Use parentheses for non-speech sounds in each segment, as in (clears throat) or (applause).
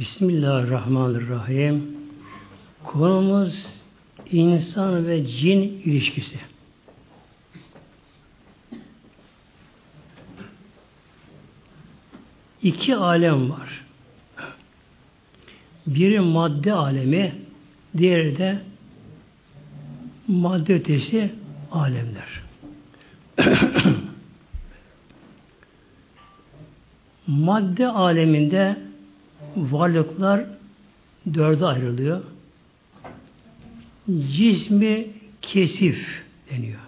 Bismillahirrahmanirrahim. Konumuz insan ve cin ilişkisi. İki alem var. Biri madde alemi, diğeri de madde ötesi alemler. (clears throat) madde aleminde varlıklar dörde ayrılıyor. Cismi kesif deniyor.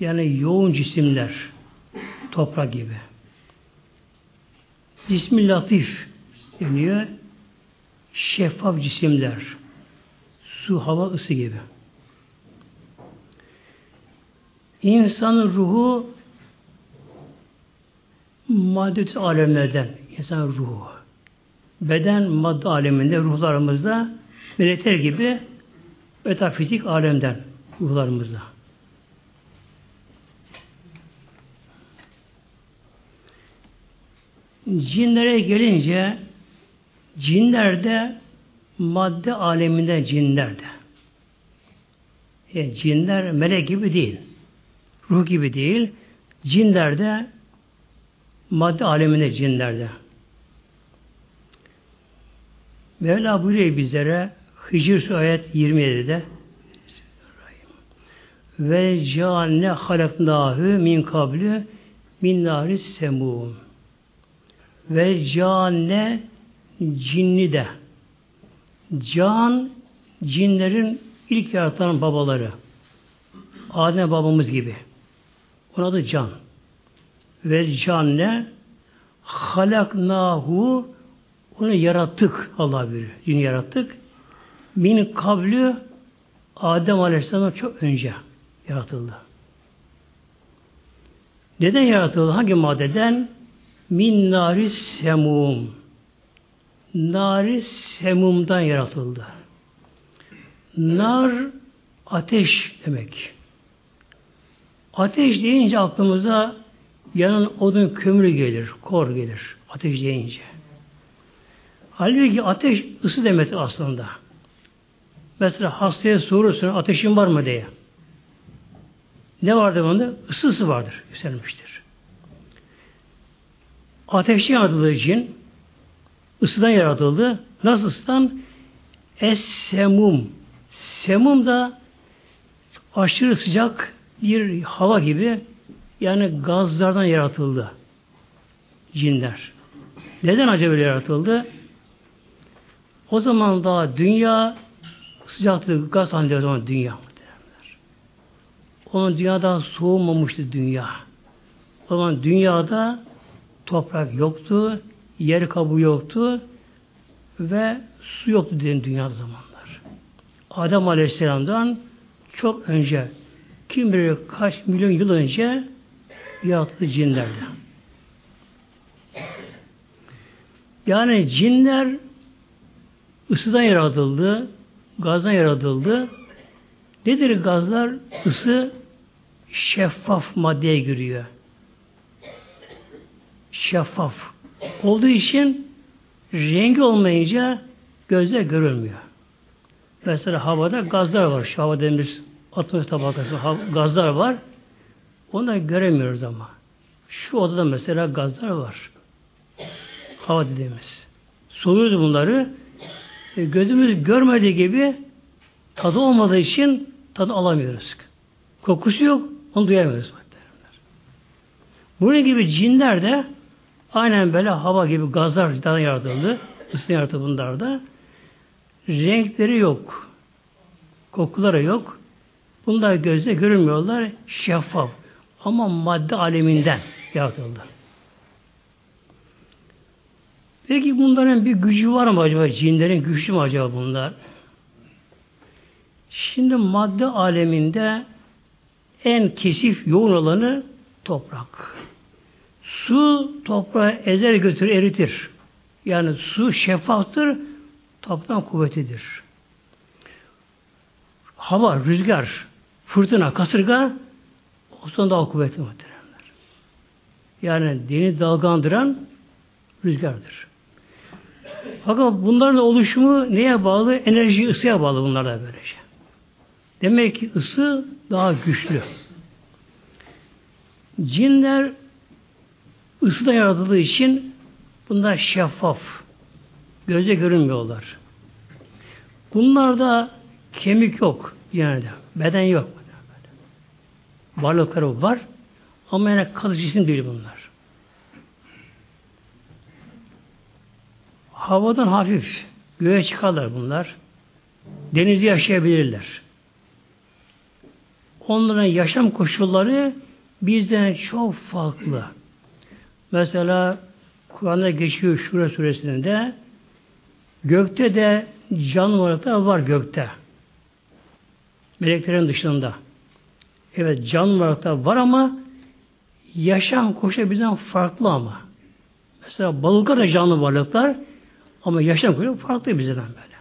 Yani yoğun cisimler, toprak gibi. Cismi latif deniyor. Şeffaf cisimler, su, hava, ısı gibi. İnsanın ruhu madde alemlerden insan ruhu. Beden madde aleminde ruhlarımızda melekler gibi metafizik alemden ruhlarımızda. Cinlere gelince cinler de madde aleminde cinler de. Yani cinler melek gibi değil. Ruh gibi değil. Cinler de madde aleminde cinlerde. Mevla buyuruyor bizlere Hicr ayet 27'de ve cane halaknahu min kablu min nari semum ve cane cinni de. Can cinlerin ilk yaratan babaları. Adem babamız gibi. Ona da can. Ve canne halaknahu onu yarattık Allah buyuruyor. Cini yarattık. Min kablü Adem Aleyhisselam'dan çok önce yaratıldı. Neden yaratıldı? Hangi maddeden? Min nari semum. Nari semumdan yaratıldı. Nar ateş demek. Ateş deyince aklımıza yanın odun kömürü gelir, kor gelir ateş deyince. Halbuki ateş ısı demeti aslında. Mesela hastaya sorursun ateşin var mı diye. Ne vardır bunda? Isısı vardır, yükselmiştir. Ateşten yaratıldığı için ısıdan yaratıldı. Nasıl ısıdan? Es-semum. Semum da aşırı sıcak bir hava gibi yani gazlardan yaratıldı cinler. Neden acaba yaratıldı? O zaman daha dünya sıcaklığı gaz halinde o zaman dünya. Onun dünyada soğumamıştı dünya. O zaman dünyada toprak yoktu, yer kabuğu yoktu ve su yoktu diyen dünya zamanlar. Adem Aleyhisselam'dan çok önce kim bilir kaç milyon yıl önce yaratıldı cinlerde. Yani cinler ısıdan yaratıldı, gazdan yaratıldı. Nedir gazlar? Isı şeffaf maddeye giriyor. Şeffaf. Olduğu için rengi olmayınca gözle görülmüyor. Mesela havada gazlar var. Şu hava dediğimiz atmosfer tabakası gazlar var. Onları göremiyoruz ama. Şu odada mesela gazlar var. Hava dediğimiz. Soluyoruz bunları. E, gözümüz görmediği gibi tadı olmadığı için tadı alamıyoruz. Kokusu yok, onu duyamıyoruz. Bunun gibi cinler de aynen böyle hava gibi gazlar yaratıldı. Isın yaratıldı bunlar da. Renkleri yok. Kokuları yok. Bunlar gözle görünmüyorlar. Şeffaf. Ama madde aleminden yaratıldı. Peki bunların bir gücü var mı acaba? Cinlerin güçlü mü acaba bunlar? Şimdi madde aleminde en kesif yoğun olanı toprak. Su toprağı ezer götürür, eritir. Yani su şeffaftır, topraktan kuvvetidir. Hava, rüzgar, fırtına, kasırga o zaman daha kuvvetli muhteremler. Yani deniz dalgandıran rüzgardır. Fakat bunların oluşumu neye bağlı? Enerji, ısıya bağlı bunlar da böylece. Demek ki ısı daha güçlü. Cinler ısıda yaratıldığı için bunlar şeffaf. Göze görünmüyorlar. Bunlarda kemik yok yani beden yok. Varlıkları var ama yani kalıcı cisim değil bunlar. Havadan hafif göğe çıkarlar bunlar. Denizde yaşayabilirler. Onların yaşam koşulları bizden çok farklı. Mesela Kur'an'da geçiyor Şura suresinde gökte de canlılar var gökte. Meleklerin dışında. Evet can varlıklar var ama yaşam koşu bizden farklı ama. Mesela balıklar da canlı varlıklar ama yaşam koşu farklı bizden böyle.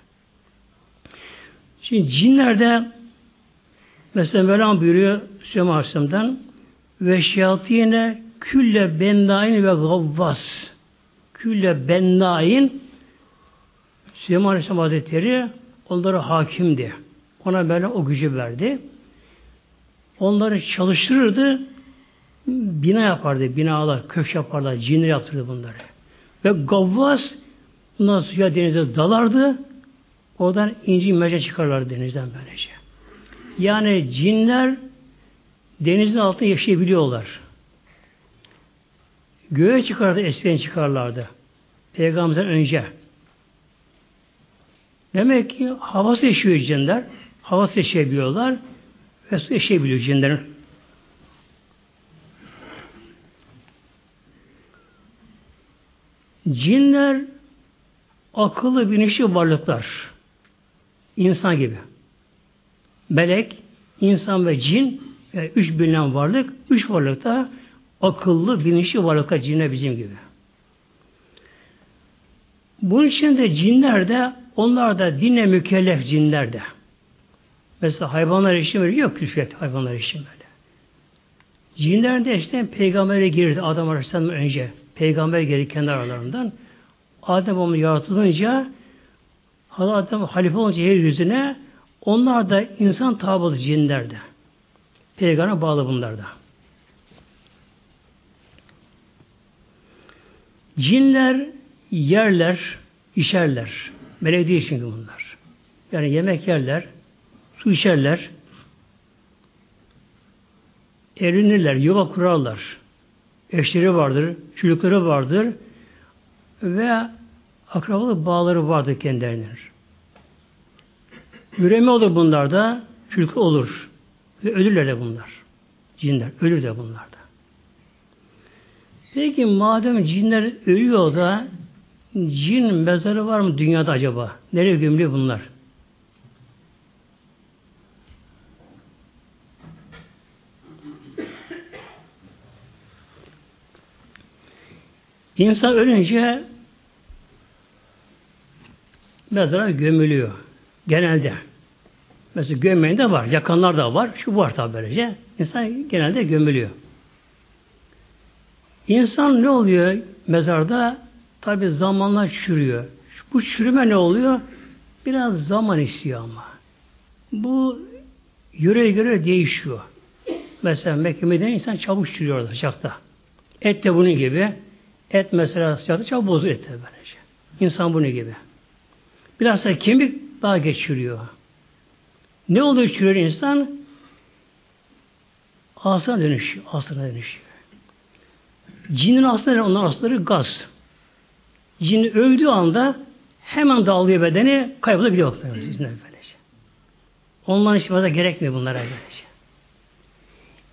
Şimdi cinlerde mesela Mevlam buyuruyor Süleyman Aleyhisselam'dan ve şeyatine külle bennain ve gavvas külle bennain Süleyman Aleyhisselam Hazretleri onlara hakimdi. Ona böyle o gücü verdi. Onları çalıştırırdı. Bina yapardı. Binalar, köşk yaparlar. Cinler yaptırdı bunları. Ve gavvas bundan suya denize dalardı. Oradan inci merce çıkarlardı denizden böylece. Yani cinler denizin altında yaşayabiliyorlar. Göğe çıkardı, eskiden çıkarlardı. Peygamberden önce. Demek ki havası yaşıyor cinler. Havası yaşayabiliyorlar. Ve su yaşayabiliyor cinlerin. Cinler akıllı bilinçli varlıklar. İnsan gibi. Melek, insan ve cin yani üç bilinen varlık, üç varlık da akıllı, bilinçli varlıklar cinler bizim gibi. Bunun için de cinler de onlar da dinle mükellef cinler de. Mesela hayvanlar için böyle yok külfet hayvanlar için böyle. Cinler de işte peygambere girdi Adam Aleyhisselam'dan önce. Peygamber geldi kendi aralarından. Adem onu yaratılınca Adem halife olunca yeryüzüne onlar da insan tabi cinler de. Bağlı bunlar da. Cinler yerler, işerler. Melek değil çünkü bunlar. Yani yemek yerler, su içerler, erinirler, yuva kurarlar. Eşleri vardır, çocukları vardır ve akrabalık bağları vardır kendilerinin. Üreme olur bunlarda, çocuk olur. Ve ölürler de bunlar. Cinler, ölür de bunlar da. Peki madem cinler ölüyor da cin mezarı var mı dünyada acaba? Nereye gömülüyor bunlar? İnsan ölünce mezara gömülüyor. Genelde. Mesela gömmeyen de var. Yakanlar da var. Şu var tabi böylece. İnsan genelde gömülüyor. İnsan ne oluyor mezarda? Tabi zamanla çürüyor. Bu çürüme ne oluyor? Biraz zaman istiyor ama. Bu yöre göre değişiyor. Mesela Mekke'de insan çabuk çürüyor sıcakta. Et de bunun gibi. Et mesela sıcakta çabuk bozuluyor et de böylece. İnsan bunun gibi. Biraz da kemik daha geç çürüyor. Ne oluyor çürüyor insan? Asına dönüşüyor. Asına dönüşüyor. Cinin asları, onlar asları gaz. Cin öldüğü anda hemen dağılıyor bedeni, kaybolabiliyor. Onların için fazla gerekmiyor bunlara böylece.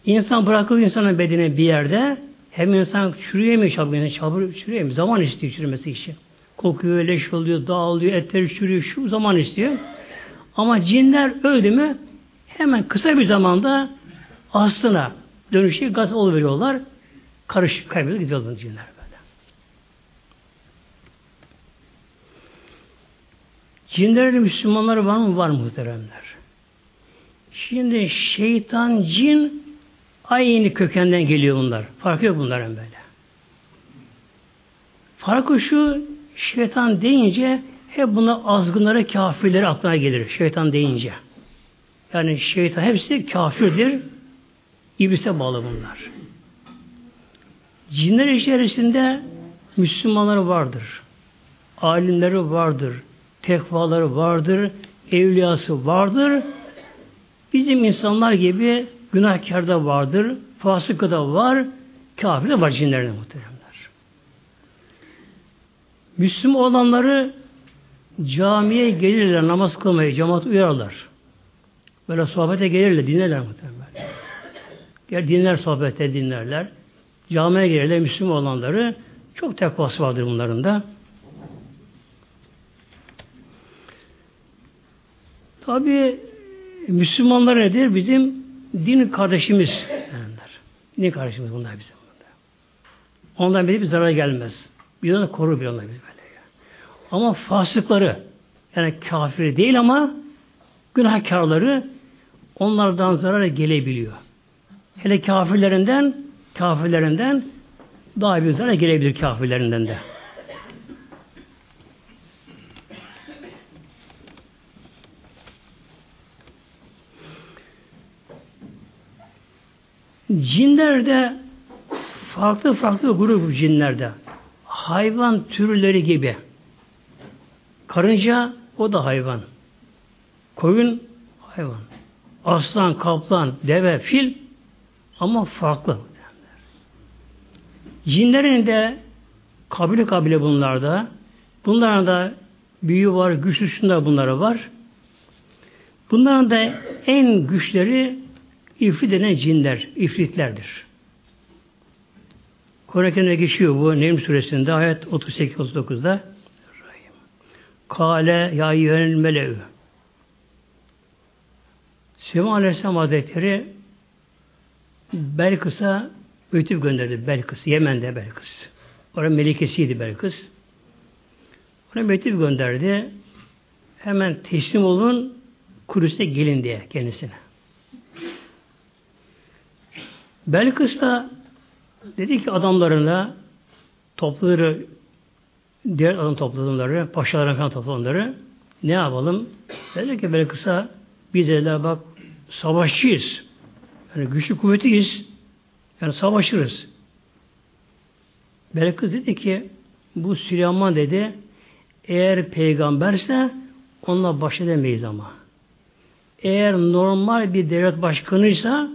İnsan bırakılıyor insanın bedeni bir yerde hem insan çürüyemiyor çabuk, insan çabuk çürüyemiyor. Zaman istiyor çürümesi için. Kokuyor, leş oluyor, dağılıyor, etleri çürüyor, şu zaman istiyor. Ama cinler öldü mü hemen kısa bir zamanda aslına dönüşü gaz oluveriyorlar. Karışık kaybediyor gidiyorlar cinler böyle. Cinlerin Müslümanları var mı? Var muhteremler. Şimdi şeytan, cin aynı kökenden geliyor bunlar. Farkı yok bunların böyle. Farkı şu, Şeytan deyince hep buna azgınlara, kafirlere aklına gelir. Şeytan deyince. Yani şeytan hepsi kafirdir. İblise bağlı bunlar. Cinler içerisinde Müslümanlar vardır. Alimleri vardır. Tekvaları vardır. Evliyası vardır. Bizim insanlar gibi günahkar da vardır. Fasıkı da var. Kafir de var cinlerinde muhteremler. Müslüman olanları camiye gelirler, namaz kılmaya, cemaat uyarlar. Böyle sohbete gelirler, dinlerler muhtemelen. Gel dinler sohbete dinlerler. Camiye gelirler Müslüman olanları. Çok tekvası vardır bunların da. Tabi Müslümanlar nedir? Bizim din kardeşimiz. Din kardeşimiz bunlar bizim. Ondan bir zarar gelmez. Bir onu korur bir onlar böyle. Ama fasıkları yani kafir değil ama günahkarları onlardan zarar gelebiliyor. Hele kafirlerinden kafirlerinden daha bir zarar gelebilir kafirlerinden de. Cinlerde farklı farklı grup cinlerde hayvan türleri gibi karınca o da hayvan koyun hayvan aslan, kaplan, deve, fil ama farklı. Cinlerin de kabile kabile bunlarda. Bunların da büyü var, güçlü şunlar bunlara var. Bunların da en güçleri ifrit denen cinler, ifritlerdir. Kur'an-ı geçiyor bu Nevm suresinde ayet 38-39'da Kale ya yönel mele'ü Süleyman Aleyhisselam Hazretleri Belkıs'a ötüp gönderdi. Belkıs, Yemen'de Belkıs. Orada melikesiydi Belkıs. Ona mektup gönderdi. Hemen teslim olun Kudüs'e gelin diye kendisine. Belkıs da dedi ki adamlarına topladığı diğer adam topladıkları, paşalara falan topladıkları ne yapalım? Dedi ki Belkıs'a biz de bak savaşçıyız. Yani güçlü kuvvetiyiz. Yani savaşırız. Belkıs dedi ki bu Süleyman dedi eğer peygamberse onunla baş edemeyiz ama. Eğer normal bir devlet başkanıysa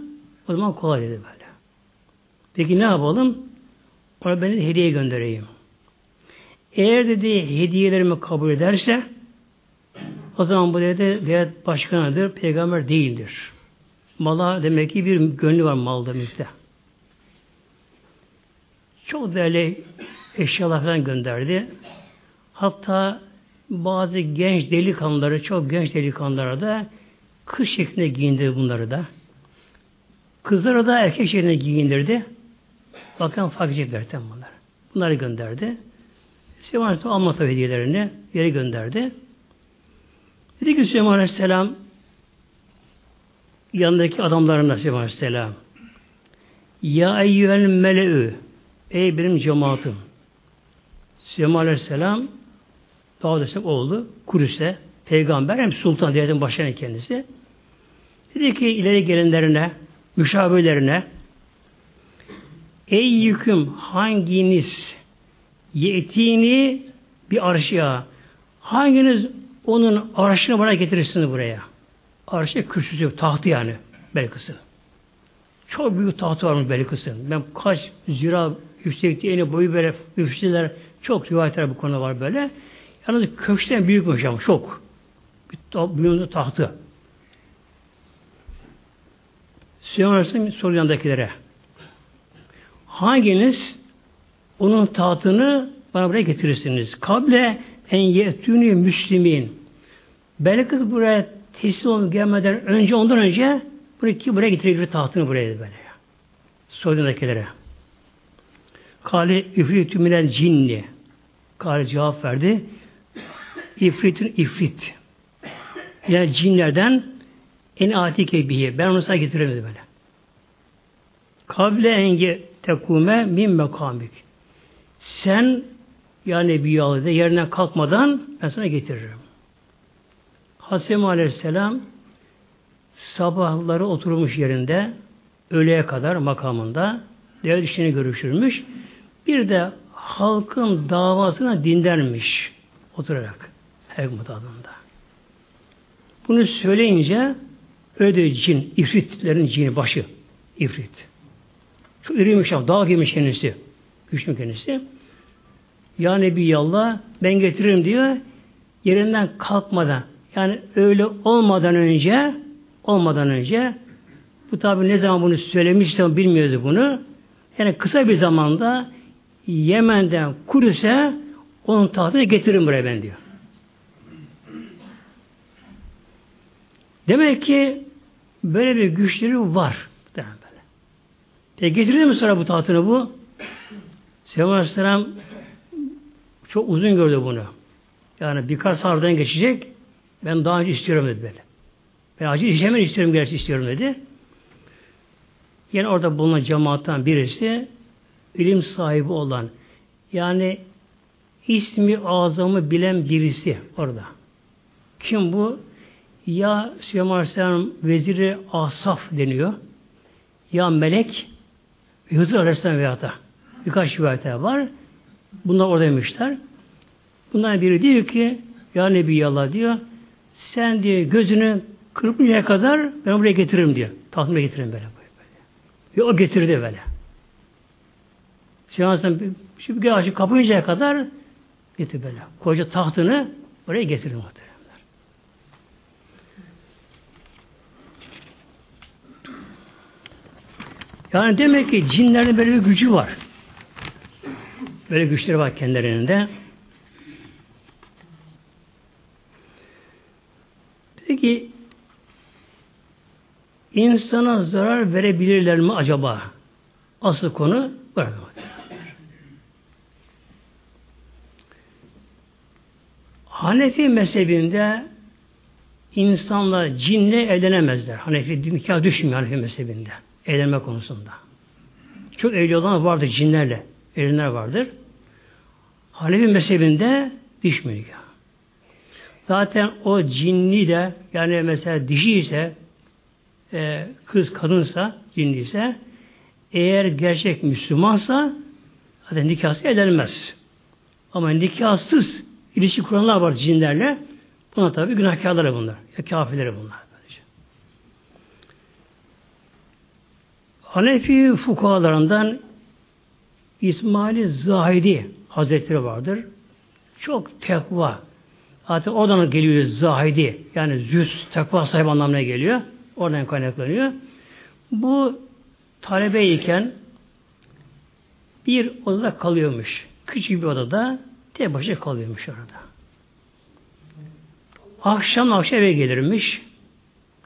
o zaman kolay dedi böyle. Peki ne yapalım? Ona ben hediye göndereyim. Eğer dedi hediyelerimi kabul ederse o zaman bu dedi devlet başkanıdır, peygamber değildir. Mala demek ki bir gönlü var malda mülkte. Çok değerli eşyalar falan gönderdi. Hatta bazı genç delikanlıları, çok genç delikanlılara da kız şeklinde giyindirdi bunları da. Kızlara da erkek şeklinde giyindirdi. Bakın fark edecekler bunlar. Bunları gönderdi. Süleyman Aleyhisselam alma hediyelerini yere gönderdi. Dedi ki Süleyman Aleyhisselam yanındaki adamlarına Süleyman Aleyhisselam Ya eyyühel mele'ü Ey benim cemaatim Süleyman Aleyhisselam Davud Aleyhisselam oğlu Kudüs'e peygamber hem sultan devletin başkanı kendisi. Dedi ki ileri gelenlerine müşavirlerine Ey yüküm hanginiz yetini bir arşya hanginiz onun arşını bana getirirsiniz buraya. Arşı kürsüsü, tahtı yani Belkıs'ın. Çok büyük tahtı varmış Belkıs'ın. Ben kaç zira yüksekliği, eni boyu böyle müfsirler çok rivayetler bu konuda var böyle. Yalnız köşkten büyükmüş ama çok. Bir büyük tahtı. Süleyman Aleyhisselam soru yanındakilere. Hanginiz onun tahtını bana buraya getirirsiniz? Kable en yetünü müslimin. Belki buraya teslim olup gelmeden önce ondan önce buraya, buraya getirecek tahtını buraya böyle. Sorduğundakilere. Kale ifritü minel cinni. Kale cevap verdi. İfritin ifrit. Yani cinlerden en atike bihi. Ben onu sana getiremedim böyle. Kable enge tekume min mekamik. Sen yani bir yağlı yerinden kalkmadan ben sana getiririm. Hasem Aleyhisselam sabahları oturmuş yerinde öğleye kadar makamında devlet işini görüşürmüş. Bir de halkın davasına dinlermiş oturarak her adında. Bunu söyleyince öyle cin, ifritlerin cini başı ifrit. Çok iriymiş ama dağ gibiymiş kendisi. Güçlü kendisi. Ya Nebiyallah ben getiririm diyor. Yerinden kalkmadan yani öyle olmadan önce olmadan önce bu tabi ne zaman bunu söylemişse bilmiyordu bunu. Yani kısa bir zamanda Yemen'den Kudüs'e onun tahtını getirin buraya ben diyor. Demek ki böyle bir güçleri var. Peki getirir mi sonra bu tahtını bu? Süleyman Aleyhisselam çok uzun gördü bunu. Yani birkaç sardan geçecek. Ben daha önce istiyorum dedi böyle. Ben acil işlemen istiyorum gerçi istiyorum dedi. Yine orada bulunan cemaattan birisi ilim sahibi olan yani ismi azamı bilen birisi orada. Kim bu? Ya Süleyman Aleyhisselam veziri Asaf deniyor. Ya melek Hızır Aleyhisselam veya da birkaç rivayetler var. Bunlar oradaymışlar. Bunlar biri diyor ki Ya Nebi Allah diyor sen diyor gözünü kırpıncaya kadar ben buraya getiririm diyor. Tahtımda getiririm böyle. böyle. Ve o getirdi böyle. Aleyhisselam şu bir ağacı kapayıncaya kadar getir böyle. Koca tahtını oraya getirir muhteremler. Yani demek ki cinlerin böyle bir gücü var. Böyle güçleri var kendilerinde. Peki insana zarar verebilirler mi acaba? Asıl konu burada. Hanefi mezhebinde insanla cinle evlenemezler. Hanefi nikah düşmüyor Hanefi mezhebinde. Evlenme konusunda. Çok evli olan vardır cinlerle. Evlenler vardır. Hanefi mezhebinde düşmüyor nikah. Zaten o cinli de yani mesela dişi ise e, kız kadınsa cinli ise eğer gerçek Müslümansa zaten nikahsız evlenmez. Ama nikahsız ilişki kuranlar var cinlerle. Buna tabi günahkarları bunlar. Ya kafirleri bunlar. Böylece. Hanefi fukahalarından İsmail Zahidi Hazretleri vardır. Çok tekva. Zaten oradan geliyor Zahidi. Yani züz, tekva sahibi anlamına geliyor. Oradan kaynaklanıyor. Bu talebeyken bir odada kalıyormuş. Küçük bir odada tek başına kalıyormuş orada. Akşam akşam eve gelirmiş.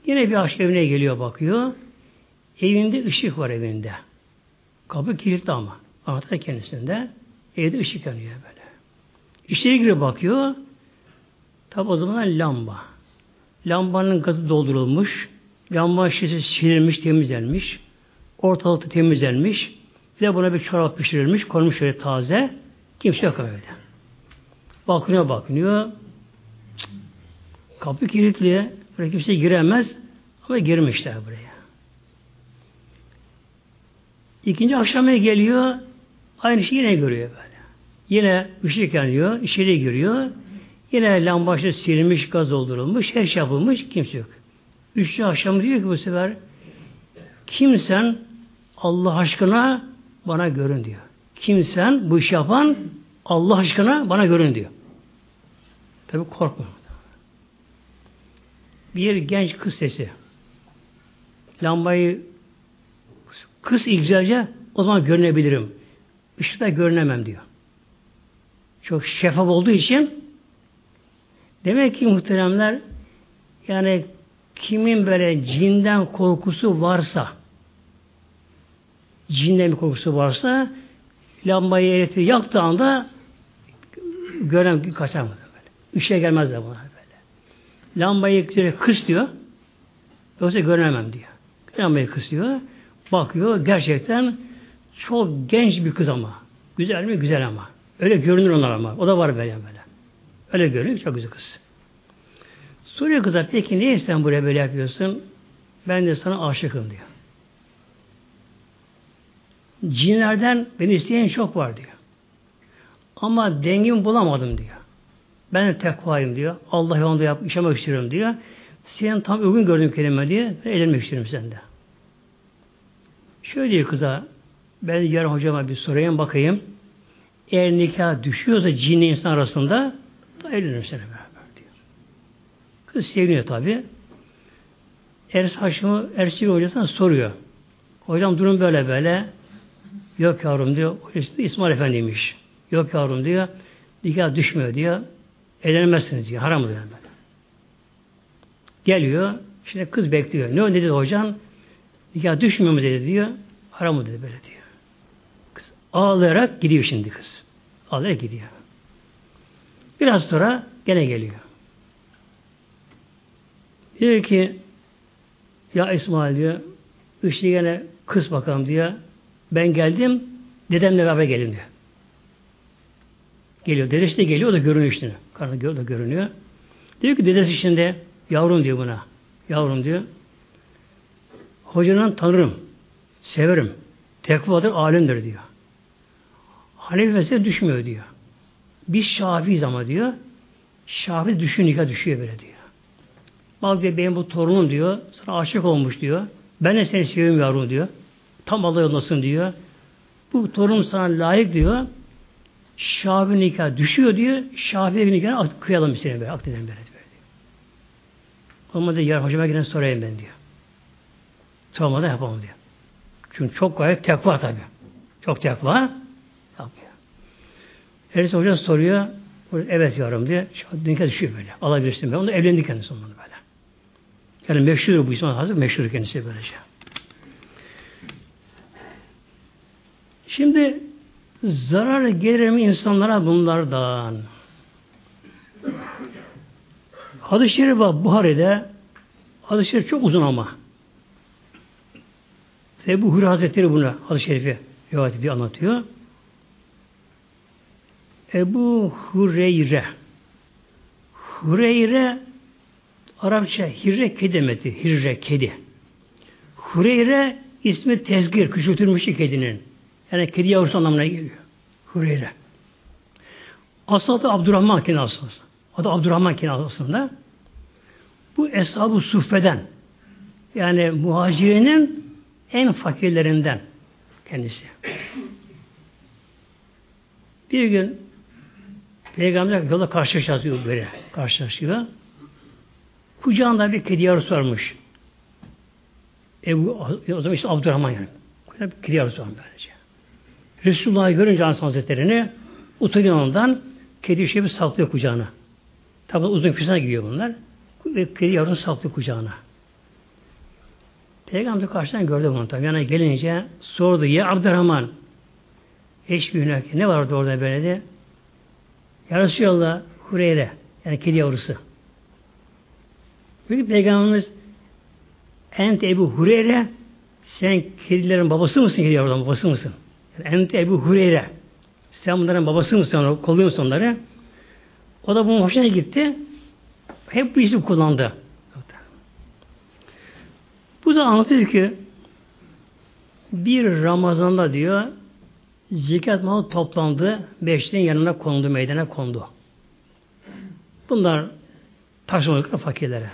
Yine bir akşam evine geliyor bakıyor. Evinde ışık var evinde. Kapı kilitli ama. Anahtar kendisinde. Evde ışık yanıyor böyle. İçeri giriyor bakıyor. Tabi o zaman lamba. Lambanın gazı doldurulmuş. Lamba şişesi silinmiş, temizlenmiş. Ortalıkta temizlenmiş. Bir de buna bir çorap pişirilmiş, konmuş şöyle taze. Kimse yok öyle. Bakınıyor bakınıyor. Kapı kilitli. Buraya kimse giremez. Ama girmişler buraya. İkinci akşama geliyor. Aynı şeyi yine görüyor böyle. Yine ışık yanıyor. içeri giriyor. Yine lambaşı silinmiş, gaz doldurulmuş. Her şey yapılmış. Kimse yok. Üçüncü akşam diyor ki bu sefer kimsen Allah aşkına bana görün diyor. Kimsen bu iş yapan Allah aşkına bana görün diyor. Tabi korkma. Bir genç kız sesi. Lambayı kız ilgilerce o zaman görünebilirim. Işıkta görünemem diyor. Çok şeffaf olduğu için demek ki muhteremler yani kimin böyle cinden korkusu varsa cinden bir korkusu varsa lambayı elektriği yaktığı anda gören kaçar mı? Böyle. Işığa gelmez de buna böyle. Lambayı kıs diyor. Yoksa göremem diyor. Lambayı kısıyor. Bakıyor. Gerçekten çok genç bir kız ama. Güzel mi? Güzel ama. Öyle görünür onlar ama. O da var böyle böyle. Öyle görünüyor. Çok güzel kız. Soruyor kıza peki niye sen buraya böyle yapıyorsun? Ben de sana aşıkım diyor. Cinlerden beni isteyen çok var diyor. Ama dengimi bulamadım diyor. Ben de tekvayım diyor. Allah yolunda yap, yaşamak istiyorum diyor. Senin tam uygun gördüğüm kelime diye eğlenmek istiyorum sende. Şöyle diyor kıza, ben yarın hocama bir sorayım bakayım. Eğer nikah düşüyorsa cinli insan arasında da evlenirim seni beraber diyor. Kız seviniyor tabi. Ers Haşim'i Ersi hocasına soruyor. Hocam durum böyle böyle. Yok yavrum diyor. İsmi İsmail Efendi'ymiş. Yok yavrum diyor. Nikah düşmüyor diyor. Evlenemezsiniz diyor. Haram diyor. Geliyor. Şimdi kız bekliyor. Ne dedi hocam? Nikah düşmüyor mu dedi diyor. Haram mı dedi böyle diyor. Kız ağlayarak gidiyor şimdi kız. Ağlayarak gidiyor. Biraz sonra gene geliyor. Diyor ki ya İsmail diyor işte gene kız bakalım diyor. Ben geldim dedemle beraber gelin diyor. Geliyor. Dedesi de geliyor. O da görünüyor işte. Karnı da görünüyor. Diyor ki dedesi şimdi yavrum diyor buna. Yavrum diyor. Hocanın tanırım. Severim. Tekvadır, alimdir diyor. Hanefi mesela düşmüyor diyor. Biz Şafii'yiz ama diyor. Şafi düşün nikah düşüyor böyle diyor. Bak diyor benim bu torunum diyor. Sana aşık olmuş diyor. Ben de seni seviyorum yavrum diyor. Tam Allah yolundasın diyor. Bu torun sana layık diyor. Şafi nikah düşüyor diyor. Şafi nikah kıyalım seni böyle. Akdedelim böyle. böyle. Olmadı yarın hocama giden sorayım ben diyor. Sormadan yapamam diyor. Çünkü çok gayet tekva tabi. Çok tekva. Yapıyor. Erisi hoca soruyor. Evet yavrum diye. Nikah düşüyor böyle. Alabilirsin ben. Onu evlendi kendisi onunla böyle. Yani meşhur bu İsmail Hazır meşhur kendisi böylece. Şimdi zarar gelir mi insanlara bunlardan? Hadis-i Şerif Buhari'de. Hadis-i Şerif çok uzun ama. Ebu Hurra Hazretleri bunu hadis-i Şerif'i rivayet ediyor, anlatıyor. Ebu Hureyre Hureyre Arapça hirre kedi demeti. Hirre kedi. Hureyre ismi tezgir, küçültülmüş kedinin. Yani kedi yavrusu anlamına geliyor. Hureyre. Aslı adı Abdurrahman kendi aslında. Adı Abdurrahman kendi aslında. Bu Eshab-ı Suffe'den yani muhacirinin en fakirlerinden kendisi. Bir gün Peygamber yolda karşılaşıyor böyle. Karşılaşıyor. Kucağında bir kedi yavrusu varmış. Ebu, o zaman işte Abdurrahman yani. Bir kedi yavrusu var böylece. Resulullah'ı görünce Aleyhisselam Hazretleri'ni utanıyor ondan kedi şey bir saplıyor kucağına. Tabi uzun kısına gidiyor bunlar. Kedi yavrunu saplıyor kucağına. Peygamber karşıdan gördü bunu tabi. Yani gelince sordu ya Abdurrahman eş bir günah ne vardı orada böyle de Ya Resulallah Hureyre yani kedi yavrusu. Çünkü Peygamberimiz Ent Ebu Hureyre sen kedilerin babası mısın? Kedi yavruların babası mısın? Yani, Ent Ebu Hureyre sen bunların babası mısın? Kolluyor musun onları? O da bunun hoşuna gitti. Hep bu isim kullandı. Bu da anlatıyor ki bir Ramazan'da diyor zekat malı toplandı. Beşliğin yanına kondu, meydana kondu. Bunlar taşımadıkları fakirlere.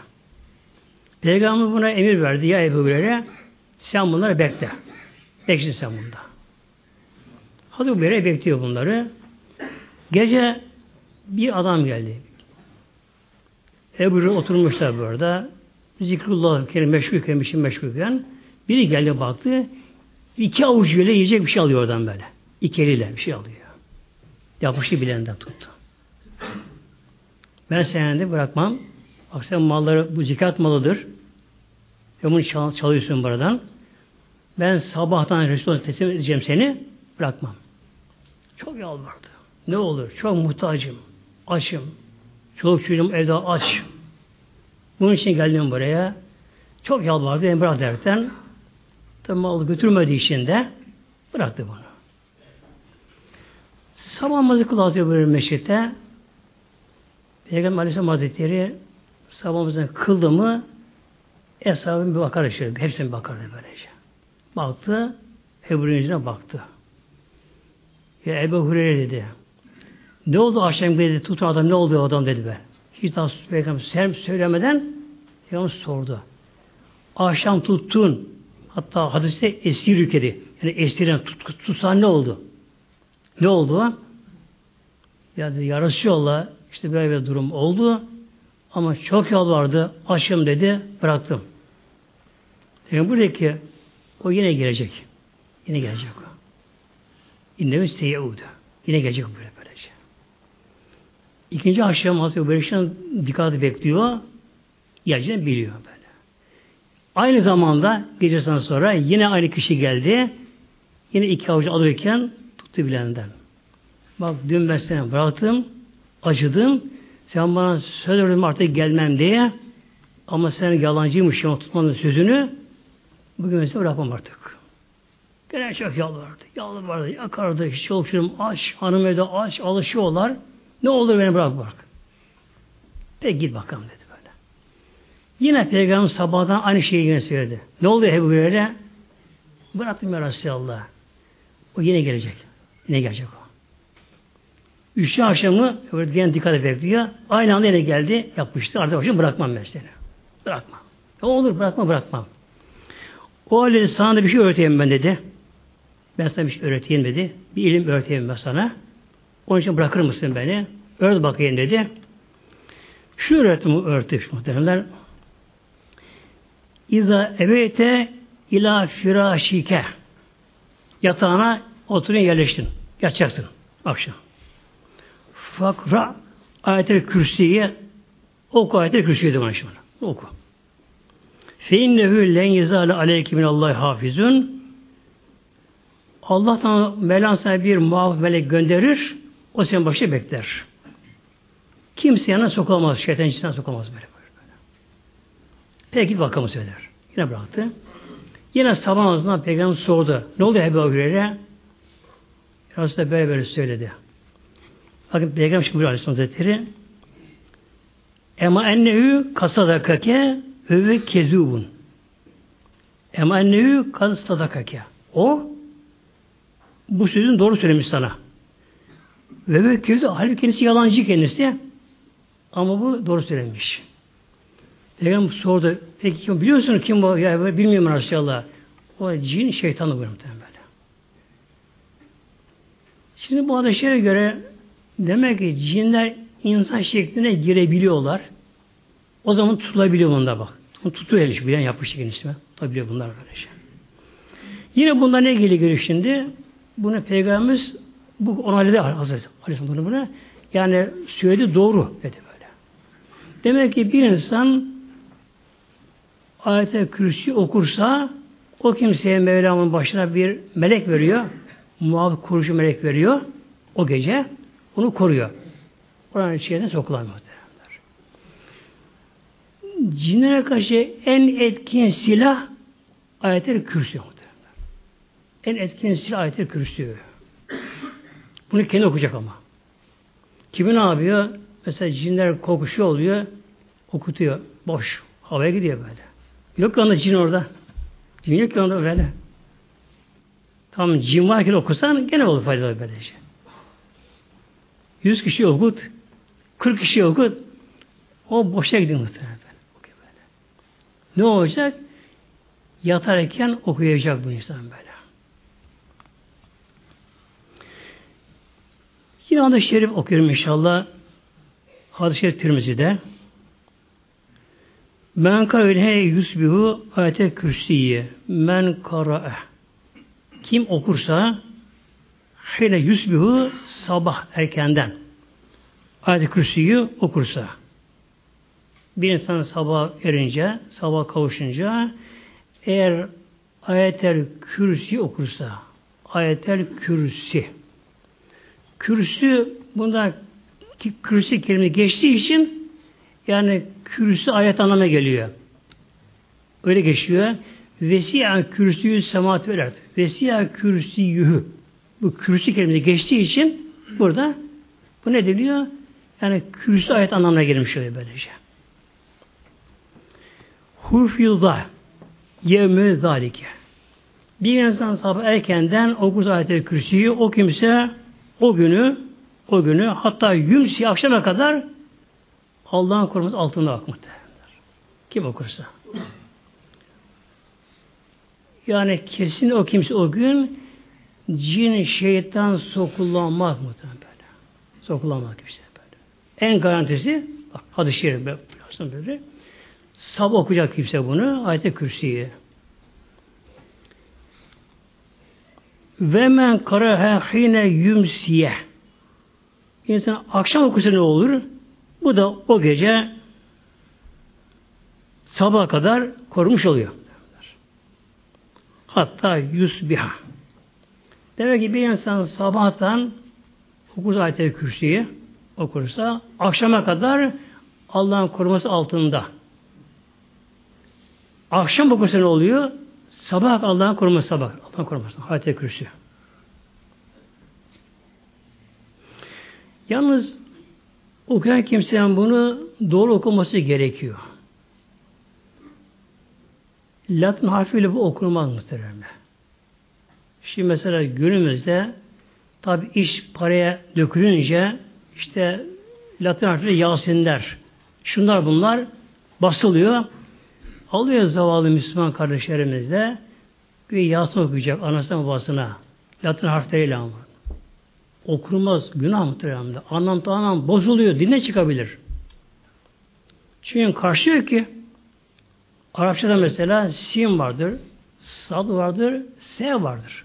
Peygamber buna emir verdi ya Ebu Hureyre sen bunları bekle. Bekle sen bunda. Hazreti Hureyre bekliyor bunları. Gece bir adam geldi. Ebu Hureyre oturmuşlar burada. Zikrullah kerim meşgulken bir şey meşgulken biri geldi baktı iki avuç böyle yiyecek bir şey alıyor oradan böyle. İki eliyle bir şey alıyor. Yapıştı bilenden tuttu. Ben seni bırakmam. Bak sen malları bu zikat malıdır. Ve bunu çal, çalıyorsun buradan. Ben sabahtan Resulullah teslim edeceğim seni. Bırakmam. Çok yalvardı. Ne olur? Çok muhtacım. Açım. Çoluk çocuğum evde aç. Bunun için geldim buraya. Çok yalvardı. Beni bırak derken tabi malı götürmediği için de bıraktı bunu. Sabah namazı kılıyor böyle meşritte. Peygamber Aleyhisselam Hazretleri sabahımızın kıldı mı Eshabın bir bakar şöyle. Hepsine bakardı böylece. Baktı. Ebu yüzüne baktı. Ya Ebu Hureyre dedi. Ne oldu akşam dedi. Tutun adam ne oldu adam dedi ben. Hiç daha Peygamber söylemeden Peygamber sordu. Akşam tuttun. Hatta hadiste esir yükledi. Yani esiren tut, tutsan ne oldu? Ne oldu? Ya dedi, ya Resulallah işte böyle bir durum oldu. Ama çok yol vardı. Açım dedi. Bıraktım. Yani buradaki o yine gelecek. Yine gelecek o. İnnevi seyyeudu. Yine gelecek böylece. İkinci aşağı Hazreti Berişan dikkatli bekliyor. Geleceğini biliyor böyle. Aynı zamanda gecesinden sonra yine aynı kişi geldi. Yine iki avucu alırken tuttu bilenden. Bak dün ben seni bıraktım, acıdım. Sen bana söz verdin artık gelmem diye. Ama sen yalancıymış ya tutmanın sözünü. Bugün mesela bırakmam artık. Gene çok yalvardı. Yalvardı, yakardı. Hiç çalışırım aç. Hanım evde aç. Alışıyorlar. Ne olur beni bırak bırak. Peki git bakalım dedi böyle. Yine Peygamber sabahdan aynı şeyi yine söyledi. Ne oldu Ebu Hureyre? Bıraktım ya Resulallah. O yine gelecek. Yine gelecek o. Üçüncü akşamı gene dikkat bekliyor. Aynı anda yine geldi. Yapmıştı. Artık akşam bırakmam ben seni. Bırakmam. Ne olur bırakma bırakmam. O halde sana bir şey öğreteyim ben dedi. Ben sana bir şey öğreteyim dedi. Bir ilim öğreteyim ben sana. Onun için bırakır mısın beni? Öğret bakayım dedi. Şu öğretimi öğretmiş muhtemelenler. İza ebeyte ila firâşike yatağına oturun yerleştin. Yatacaksın akşam. Fakra ayet-i kürsüye oku ayet-i kürsüye de bana. Oku. Fe innehu len yezale aleyke minallahi hafizun. Allah'tan Mevlam sana bir muhafız melek gönderir. O senin başına bekler. Kimse yanına sokamaz. Şeytan içinden sokamaz böyle. böyle. Peki bakalım söyler. Yine bıraktı. Yine sabah namazından peygamber sordu. Ne oldu Ebu Hureyre? Resulullah böyle böyle söyledi. Bakın Peygamber şimdi Aleyhisselam Hazretleri Ema ennehu kasadakake ve kezubun. Ema ennehu kasadakake. O bu sözün doğru söylemiş sana. Ve ve kezub. Halbuki kendisi yalancı kendisi. Ama bu doğru söylemiş. Peygamber sordu. Peki kim, biliyorsun kim bu? Ya bilmiyorum Resulallah. O cin şeytanı buyuruyor böyle. Şimdi bu adeşlere göre demek ki cinler insan şekline girebiliyorlar. O zaman tutulabiliyor bunda bak. Tutuyor el bilen yapmış kendisine. Tutabiliyor bunlar böyle şey. Yine bunda ne geliyor şimdi? Bunu Peygamberimiz bu onayledi Hazreti Aleyhisselam buna. Yani söyledi doğru dedi böyle. Demek ki bir insan ayet-i kürsü okursa o kimseye Mevlam'ın başına bir melek veriyor. Muhafız kurucu melek veriyor. O gece onu koruyor. Oranın içine sokulamıyor. Cinlere karşı en etkin silah ayetler kürsü. En etkin silah ayetler kürsü. Bunu kendi okuyacak ama. Kimi ne yapıyor? Mesela cinler kokuşu oluyor, okutuyor. Boş. Havaya gidiyor böyle. Yok onda cin orada. Cin yok onda böyle. Tamam cin varken okusan gene olur faydalı böyle şey. Yüz kişi okut, kırk kişi okut, o boşa gidiyor muhtemelen. Ne olacak? Yatarken okuyacak bu insan böyle. Yine hadis-i şerif okuyorum inşallah. Hadis-i şerif Tirmizi'de. Men kavle yusbihu ayete kürsiye. Men karae kim okursa hele yusbihu sabah erkenden. Ayet-i kürsüyü okursa. Bir insan sabah erince, sabah kavuşunca eğer ayetel kürsi okursa ayetel kürsi kürsü bunda kürsü kelime geçtiği için yani kürsü ayet anlamına geliyor. Öyle geçiyor. Vesiya kürsüyü semat veler. Vesiya kürsüyühü. Bu kürsü kelimesi geçtiği için Burada bu ne deniyor? Yani kürsü ayet anlamına gelmiş oluyor böylece. Hufyuda yevmü zalike. Bir insan sabah erkenden okur ayet kürsüyü o kimse o günü o günü hatta yümsi akşama kadar Allah'ın koruması altında akmaktadır. Kim okursa. Yani kesin o kimse o gün cin, şeytan sokulanmaz muhtemelen böyle. Sokulanmaz kimse böyle. En garantisi hadis-i şerif biliyorsun böyle. Sabah okuyacak kimse bunu ayet-i kürsüyü. Ve men karaha hine yumsiye. İnsan akşam okusa ne olur? Bu da o gece sabah kadar korumuş oluyor. Hatta yusbiha. Demek ki bir insan sabahtan okur ayet-i kürsüyü okursa akşama kadar Allah'ın koruması altında. Akşam okursa ne oluyor? Sabah Allah'ın koruması sabah. Allah'ın koruması. Ayet-i kürsü. Yalnız okuyan kimsenin bunu doğru okuması gerekiyor. Latin harfiyle bu okunmaz muhtemelen. Şimdi mesela günümüzde tabi iş paraya dökülünce işte Latin harfiyle Yasinler, şunlar bunlar basılıyor. Alıyor zavallı Müslüman kardeşlerimiz de bir Yasin okuyacak anasına babasına. Latin harfleriyle ama. Okunmaz, günah muhtemelen. Anlam anlam bozuluyor, dinle çıkabilir. Çünkü karşılıyor ki Arapçada mesela sin vardır, sad vardır, s vardır.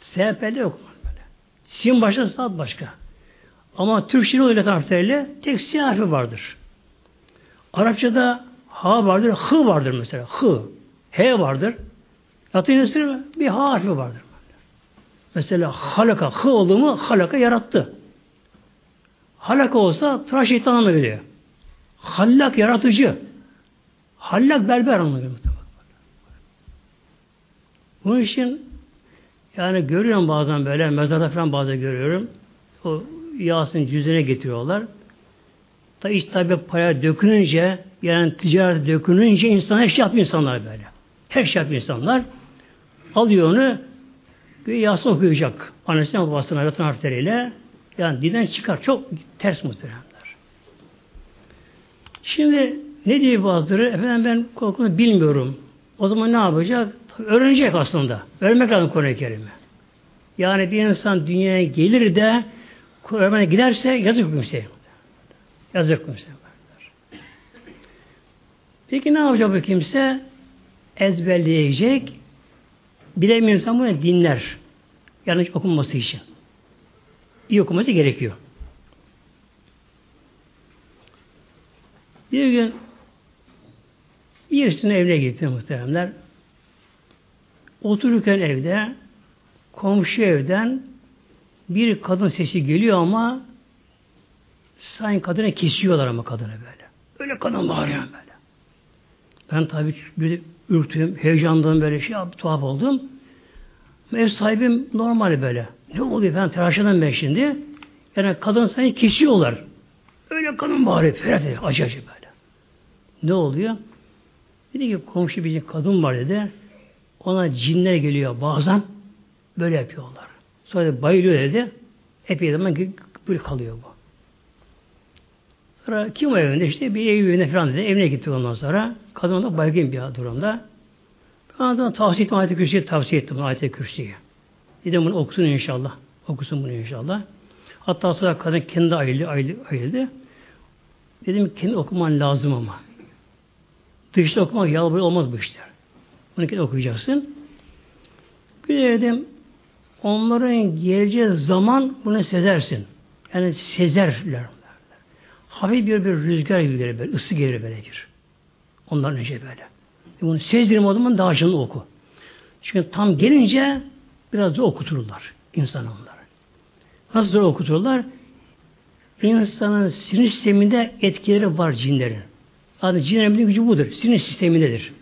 SP'de yok böyle. Sin başka, sad başka. Ama Türkçe'nin öyle harfleriyle tek s harfi vardır. Arapçada ha vardır, hı vardır mesela. Hı. H vardır. Latince'de bir ha harfi vardır. Mesela halaka, hı oldu mu halaka yarattı. Halaka olsa tıraş şeytan anlamına geliyor. Hallak yaratıcı. Hallak berber anlamına geliyor. Bunun için yani görüyorum bazen böyle mezarda falan bazen görüyorum. O Yasin cüzene getiriyorlar. Da iş tabi paraya dökününce yani ticaret dökününce insan her şey yapıyor insanlar böyle. Her şey yapıyor insanlar. Alıyor onu bir Yasin okuyacak. Annesine babasına Latin harfleriyle yani dinden çıkar. Çok ters muhteremler. Şimdi ne diyor bazıları? Efendim ben korkunu bilmiyorum. O zaman ne yapacak? Öğrenecek aslında. Öğrenmek lazım Kur'an-ı Kerim'i. Yani bir insan dünyaya gelir de Kur'an'a giderse yazık kimseye. Yazık kimseye. Peki ne yapacak bu kimse? Ezberleyecek. Bilemiyor insan bunu dinler. Yanlış okunması için. İyi okuması gerekiyor. Bir gün birisinin evine gitti muhteremler. Otururken evde komşu evden bir kadın sesi geliyor ama sanki kadına kesiyorlar ama kadını böyle. Öyle kadın bağırıyor böyle. Ben tabii bir ürktüm, heyecandan böyle şey tuhaf oldum. Ev sahibim normal böyle. Ne oluyor ben tıraşladım ben şimdi. Yani kadın sanki kesiyorlar. Öyle kadın bağırıyor. Ferhat. Acı acı böyle. Ne oluyor? Dedi ki komşu bir kadın var dedi. Ona cinler geliyor bazen. Böyle yapıyorlar. Sonra da bayılıyor dedi. Epey zaman böyle kalıyor bu. Sonra kim evinde? işte bir ev evine falan dedi. Evine gitti ondan sonra. Kadın da baygın bir durumda. De tavsiye ettim ayet-i kürsüye tavsiye ettim ayet-i kürsüye. Dedim bunu okusun inşallah. Okusun bunu inşallah. Hatta sonra kadın kendi ayrıldı. ayrıldı. Dedim kendi okuman lazım ama. Dışta okumak yalvarı olmaz bu işler. Bunu kendi okuyacaksın. Bir dedim onların geleceği zaman bunu sezersin. Yani sezerler. Hafif bir, bir rüzgar gibi gelir böyle, ısı gelir böyle bir. Onların önce böyle. E bunu sezdirim o zaman daha canlı oku. Çünkü tam gelince biraz da okuturlar insan onları. Nasıl zor okuturlar? İnsanın sinir sisteminde etkileri var cinlerin. Adı cinlerin gücü budur. Sinir sistemindedir.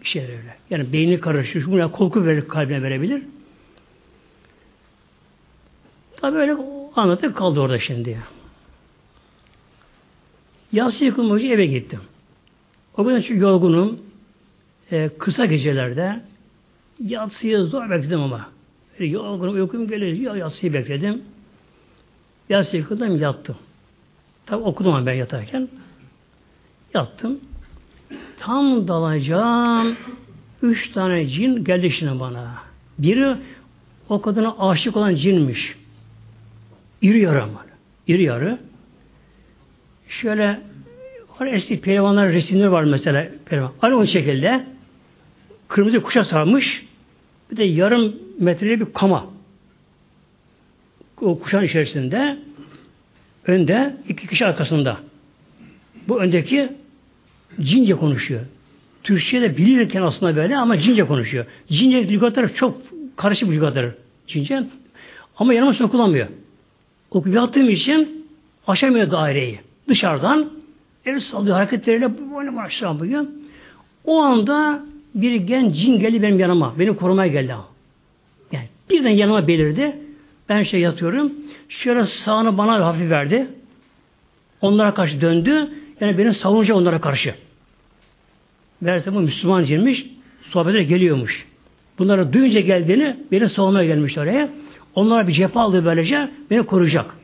Bir şey öyle. Yani beyni karışır. Buna korku verir, kalbine verebilir. Tabi öyle anlatıp kaldı orada şimdi. Yatsı yıkılmak eve gittim. O gün çok yorgunum. Ee, kısa gecelerde yatsıyı zor bekledim ama. Yorgunum, uykum geliyor. Yatsıyı bekledim. Yatsı yıkıldım, yattım. Tabi okudum ben yatarken. Yattım. Tam dalacağım. Üç tane cin geldi şimdi bana. Biri o kadına aşık olan cinmiş. İri yarı ama. İri yarı. Şöyle var eski pehlivanlar resimleri var mesela. Pehlivan. Aynı o şekilde kırmızı kuşa sarmış bir de yarım metreli bir kama. O kuşağın içerisinde önde iki kişi arkasında. Bu öndeki cince konuşuyor. Türkçe'de bilirken aslında böyle ama cince konuşuyor. Cince lügatları çok karışık bir lügatları. Cince. Ama yanıma sokulamıyor. Okuyup yattığım için aşamıyor daireyi. Dışarıdan el sallıyor hareketleriyle böyle aşağı yapıyor. O anda bir genç cin geldi benim yanıma. Beni korumaya geldi ama. Yani birden yanıma belirdi. Ben şey yatıyorum. Şöyle sağını bana hafif verdi. Onlara karşı döndü. Yani beni savunacak onlara karşı. Meğerse bu Müslüman cinmiş. Sohbete geliyormuş. Bunları duyunca geldiğini beni savunmaya gelmiş oraya. Onlara bir cephe aldı böylece beni koruyacak.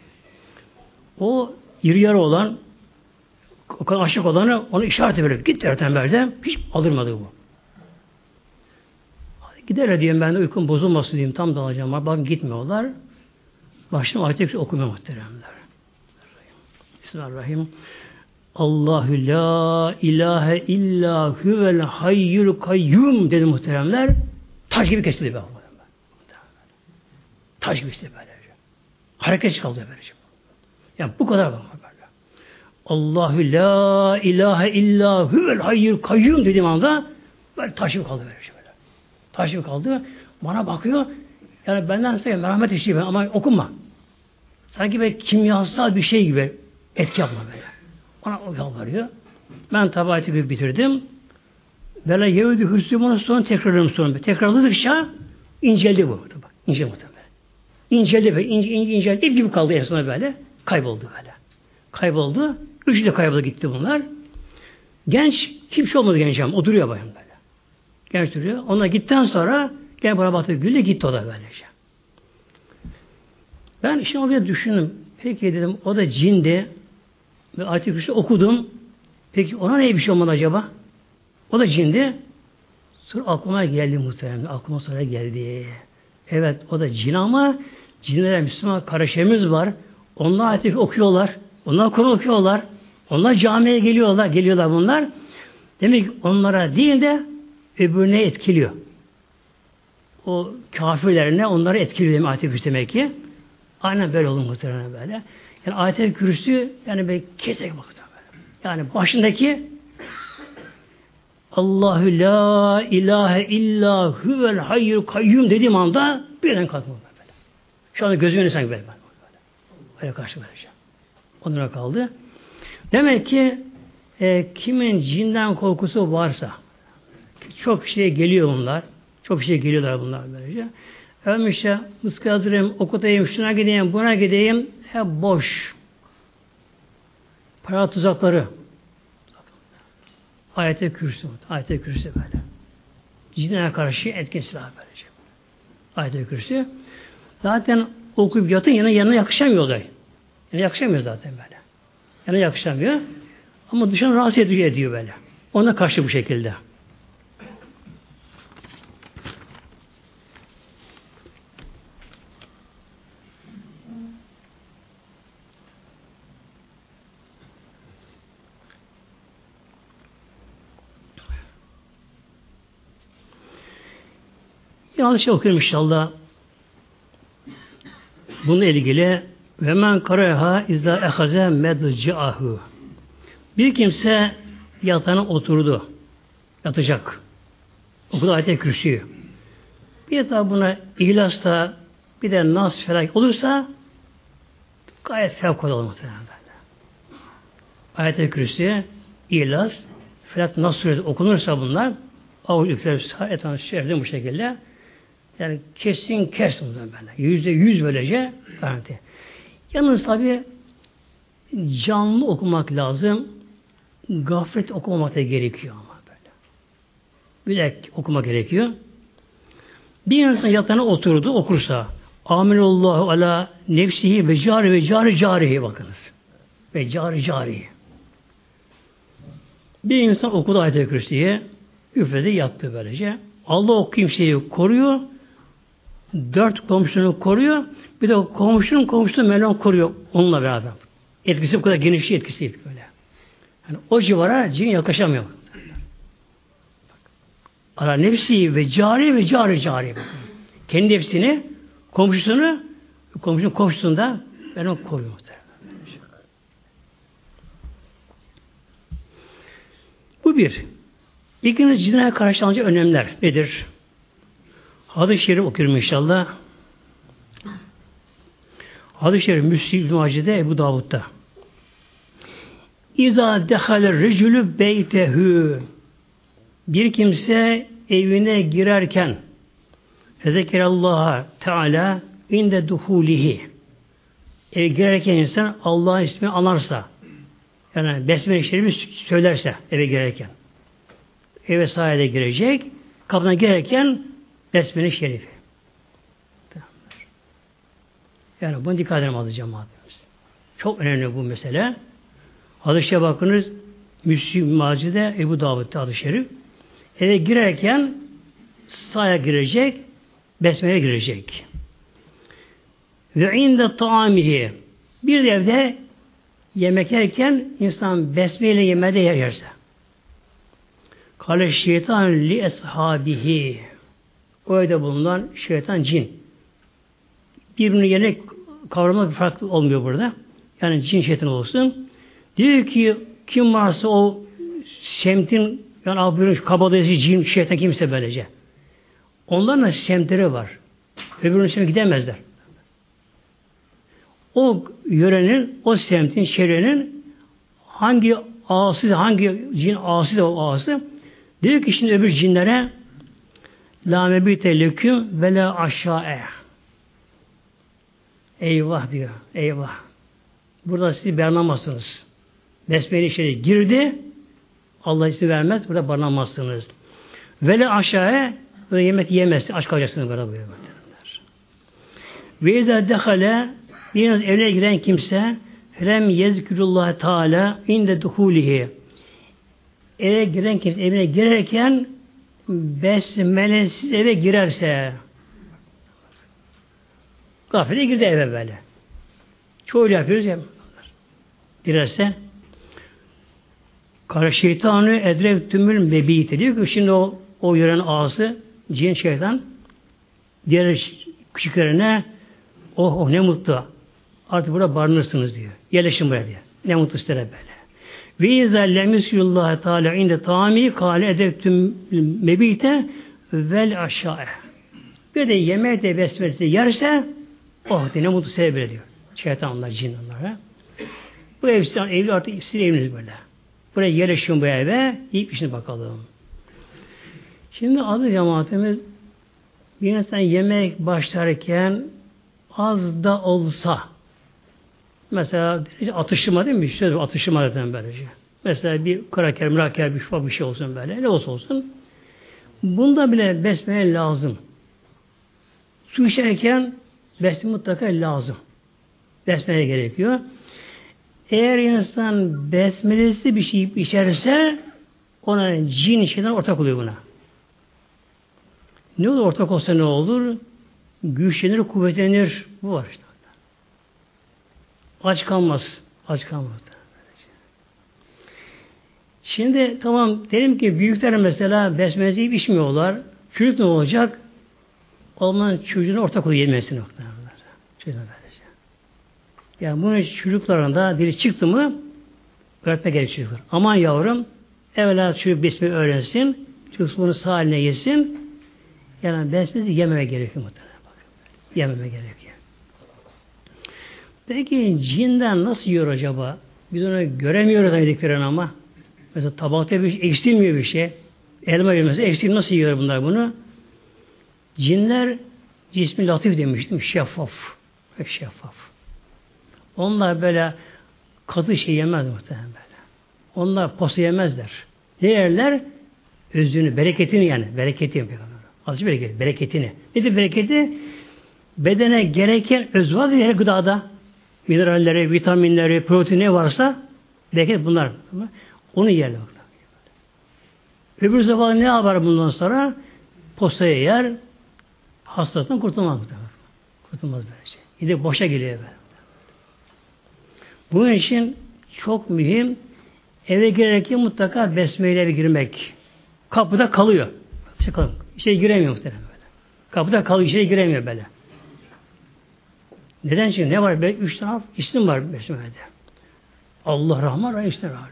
O iri yarı olan o kadar aşık olanı onu işaret verip git Ertember'de hiç alırmadı bu. Gider diyeyim ben de uykum bozulmasın diyeyim tam dalacağım. Bakın gitmiyorlar. Başına ayet okumuyor muhteremler. Bismillahirrahmanirrahim. Allahu la ilahe illa huvel hayyul kayyum dedi muhteremler. Taş gibi kesildi be. Taş gibi işte böyle. Hareket kaldı böylece. Yani bu kadar var böyle. Allahu la ilahe illa huvel hayyul kayyum dediğim anda böyle taş gibi kaldı böyle. Taş gibi kaldı. Bana bakıyor. Yani benden size merhamet işliyor ama okunma. Sanki böyle kimyasal bir şey gibi etki yapma böyle. Bana o yalvarıyor. Ben tabi gibi bitirdim. Böyle Yehudi Hristiyan'ın sonra tekrarladım sonra. Tekrarladıkça inceldi bu. İnceldi muhtemelen. İnceldi ve ince, ince, inceldi. İp gibi kaldı en böyle. Kayboldu böyle. Kayboldu. Üçü de kayboldu gitti bunlar. Genç, kimse olmadı genç ama. O duruyor bayan böyle. Genç duruyor. Ona gitten sonra gel bana baktı gülle gitti o da böylece. Ben şimdi oraya düşündüm. Peki dedim o da cindi. Ve ayet okudum. Peki ona ne bir şey olmadı acaba? O da cindi. Sonra aklıma geldi muhtemelen. Aklıma sonra geldi. Evet o da cin ama cinlere Müslüman kardeşlerimiz var. Onlar ayet okuyorlar. Onlar Kur'an okuyorlar. Onlar camiye geliyorlar. Geliyorlar bunlar. Demek ki onlara değil de öbürüne etkiliyor. O kafirlerine onları etkiliyor demek ayet demek ki. Aynen böyle olur muhtemelen böyle. Yani ayet-i kürsü yani böyle kesek bakıyor. Yani başındaki Allahu la ilahe illa huvel hayyul kayyum dediğim anda birden kalkma böyle. Şu anda gözümün önüne sanki böyle. Öyle karşı vereceğim. Onlara kaldı. Demek ki e, kimin cinden korkusu varsa çok şey geliyor bunlar. Çok şey geliyorlar bunlar böylece. İşte mıskı hazırlayayım, okutayım, şuna gideyim, buna gideyim. Hep boş. Para tuzakları. Ayete kürsü. Ayete kürsü böyle. Cinlere karşı etkin silah böylece. Ayete kürsü. Zaten okuyup yatın yanına, yanına yakışamıyor da. Yani yakışamıyor zaten böyle. Yanına yakışamıyor. Ama dışarı rahatsız ediyor, ediyor böyle. Ona karşı bu şekilde. Yanlış şey okuyorum inşallah. Bununla ilgili ve men kareha izâ ehaze medci'ahu. Bir kimse yatağına oturdu. Yatacak. Okudu ayet-i kürsüyü. Bir de buna ihlas bir de nas felak olursa gayet fevkalade olur muhtemelen. Ayet-i kürsü, ihlas, felak nas suresi okunursa bunlar avul üfler etan şeride bu şekilde yani kesin kes böyle. Yüzde yüz böylece garanti. Yalnız tabi canlı okumak lazım. Gaflet okumamak da gerekiyor ama böyle. Bilek okumak gerekiyor. Bir insan yatağına oturdu okursa Aminullahu ala nefsihi ve cari ve cari carihi bakınız. Ve cari carihi. Bir insan okudu ayet-i kürsüye üfledi yattı böylece. Allah o kimseyi koruyor. Dört komşunu koruyor. Bir de komşunun komşusunu Mevlam koruyor onunla beraber. Etkisi bu kadar geniş etkisi böyle. Yani o civara cin yaklaşamıyor. Ara nefsi ve cari ve cari cari. Kendi nefsini, komşusunu, komşunun komşusunu da onu koruyor. Bu bir. İkinci cinayet karşılanacak önemler nedir? Hadis-i Şerif okuyorum inşallah. Hadis-i Şerif Müslim Macide Ebu Davud'da. İza dehaler recülü beytehü bir kimse evine girerken Allah'a Teala inde duhulihi eve girerken insan Allah'ın ismini anarsa yani Besmele Şerif'i söylerse eve girerken eve sahile girecek kapına girerken Besmele Şerifi yani bunu dikkat edelim azı cemaatimiz. Çok önemli bu mesele. Hadis-i bakınız Müslim Macide Ebu Davud'da adı şerif. Eve girerken sahaya girecek, besmele girecek. Ve inde taamihi bir de evde yemek yerken insan besmeyle yemede yer yerse. Kale şeytan li eshabihi o evde bulunan şeytan cin. Birbirini yerine kavrama bir farklı olmuyor burada. Yani cin şeytan olsun. Diyor ki kim varsa o semtin yani abinin kabadayısı cin şeytan kimse böylece. Onların semtleri var. Öbürünün semtine gidemezler. O yörenin, o semtin, çevrenin hangi ağası, hangi cin ağası da o ağası diyor ki şimdi öbür cinlere la mebite leküm ve la aşağıe eyvah diyor, eyvah. Burada sizi beğenemezsiniz. Besmele içeri girdi. Allah sizi vermez. Burada barınamazsınız. Vele aşağıya böyle yemek yemezsin. Aç kalacaksınız burada buyuruyor. Ve izâ dehale biraz evine giren kimse felem yezkürullah Teala inde duhulihi eve giren kimse evine girerken besmelesiz eve girerse gafile girdi eve böyle. Çoğu yapıyoruz ya. Girerse Kara şeytanı edrek tümül mebiyeti diyor ki şimdi o, o yören ağası cin şeytan diğer küçüklerine oh oh ne mutlu artık burada barınırsınız diyor. Yerleşin buraya diyor. Ne mutlu sizlere böyle. Ve izâ lemüsüllâhe teâlâ inde tâmi kâle edeptüm mebite vel aşağı. Bir de yemeğe de besmelesi yerse oh diye ne mutlu böyle diyor. Şeytanlar, cin onlara. Bu ev evli artık sizin eviniz böyle. Buraya yerleşin bu eve, yiyip işine bakalım. Şimdi adı cemaatimiz bir insan yemek başlarken az da olsa mesela atıştırma değil mi? Şöyle atıştırma zaten böylece. Mesela bir kraker, mraker bir şey, bir şey olsun böyle. Ne olsa olsun. Bunda bile besmele lazım. Su içerken besmele mutlaka lazım. Besmele gerekiyor. Eğer insan besmelesi bir şey içerse ona cin şeyden ortak oluyor buna. Ne olur ortak olsa ne olur? Güçlenir, kuvvetlenir. Bu var işte. Aç kalmaz. Aç kalmaz. Şimdi tamam derim ki büyükler mesela besmeleyi içmiyorlar. Çocuk ne olacak? Olmanın çocuğuna ortak oluyor. Çocuğuna yani bunun çocuklarında biri çıktı mı öğretme gerek çocuklar. Aman yavrum evvela çocuk besmeyi öğrensin. Çocuk bunu sağ haline yesin. Yani besmesi yememe gerekiyor muhtemelen. Yememe gerekiyor. Peki cinden nasıl yiyor acaba? Biz onu göremiyoruz dediklerini ama. Mesela tabakta bir şey, eksilmiyor bir şey. Elma yemesi eksil nasıl yiyor bunlar bunu? Cinler cismi latif demiştim. Şeffaf. Şeffaf. Onlar böyle katı şey yemez muhtemelen böyle. Onlar posu yemezler. Ne yerler? Özünü, bereketini yani. Bereketi yapıyor. Azıcık bereket, bereketini. Nedir bereketi? Bedene gereken öz var ya gıdada. Mineralleri, vitaminleri, proteini varsa bereket bunlar. Onu yerler. Öbür zaman ne yapar bundan sonra? Postaya yer, hastalıktan kurtulmaz. Kurtulmaz böyle şey. Gidip boşa geliyor böyle. Bunun için çok mühim eve girerken mutlaka besmeyle girmek. Kapıda kalıyor. Çıkalım. İçeri giremiyor muhtemelen böyle. Kapıda kalıyor, içeri giremiyor böyle. Neden çünkü ne var? Böyle üç tane isim var besmelede. Allah Rahman Rahim işte Rahman.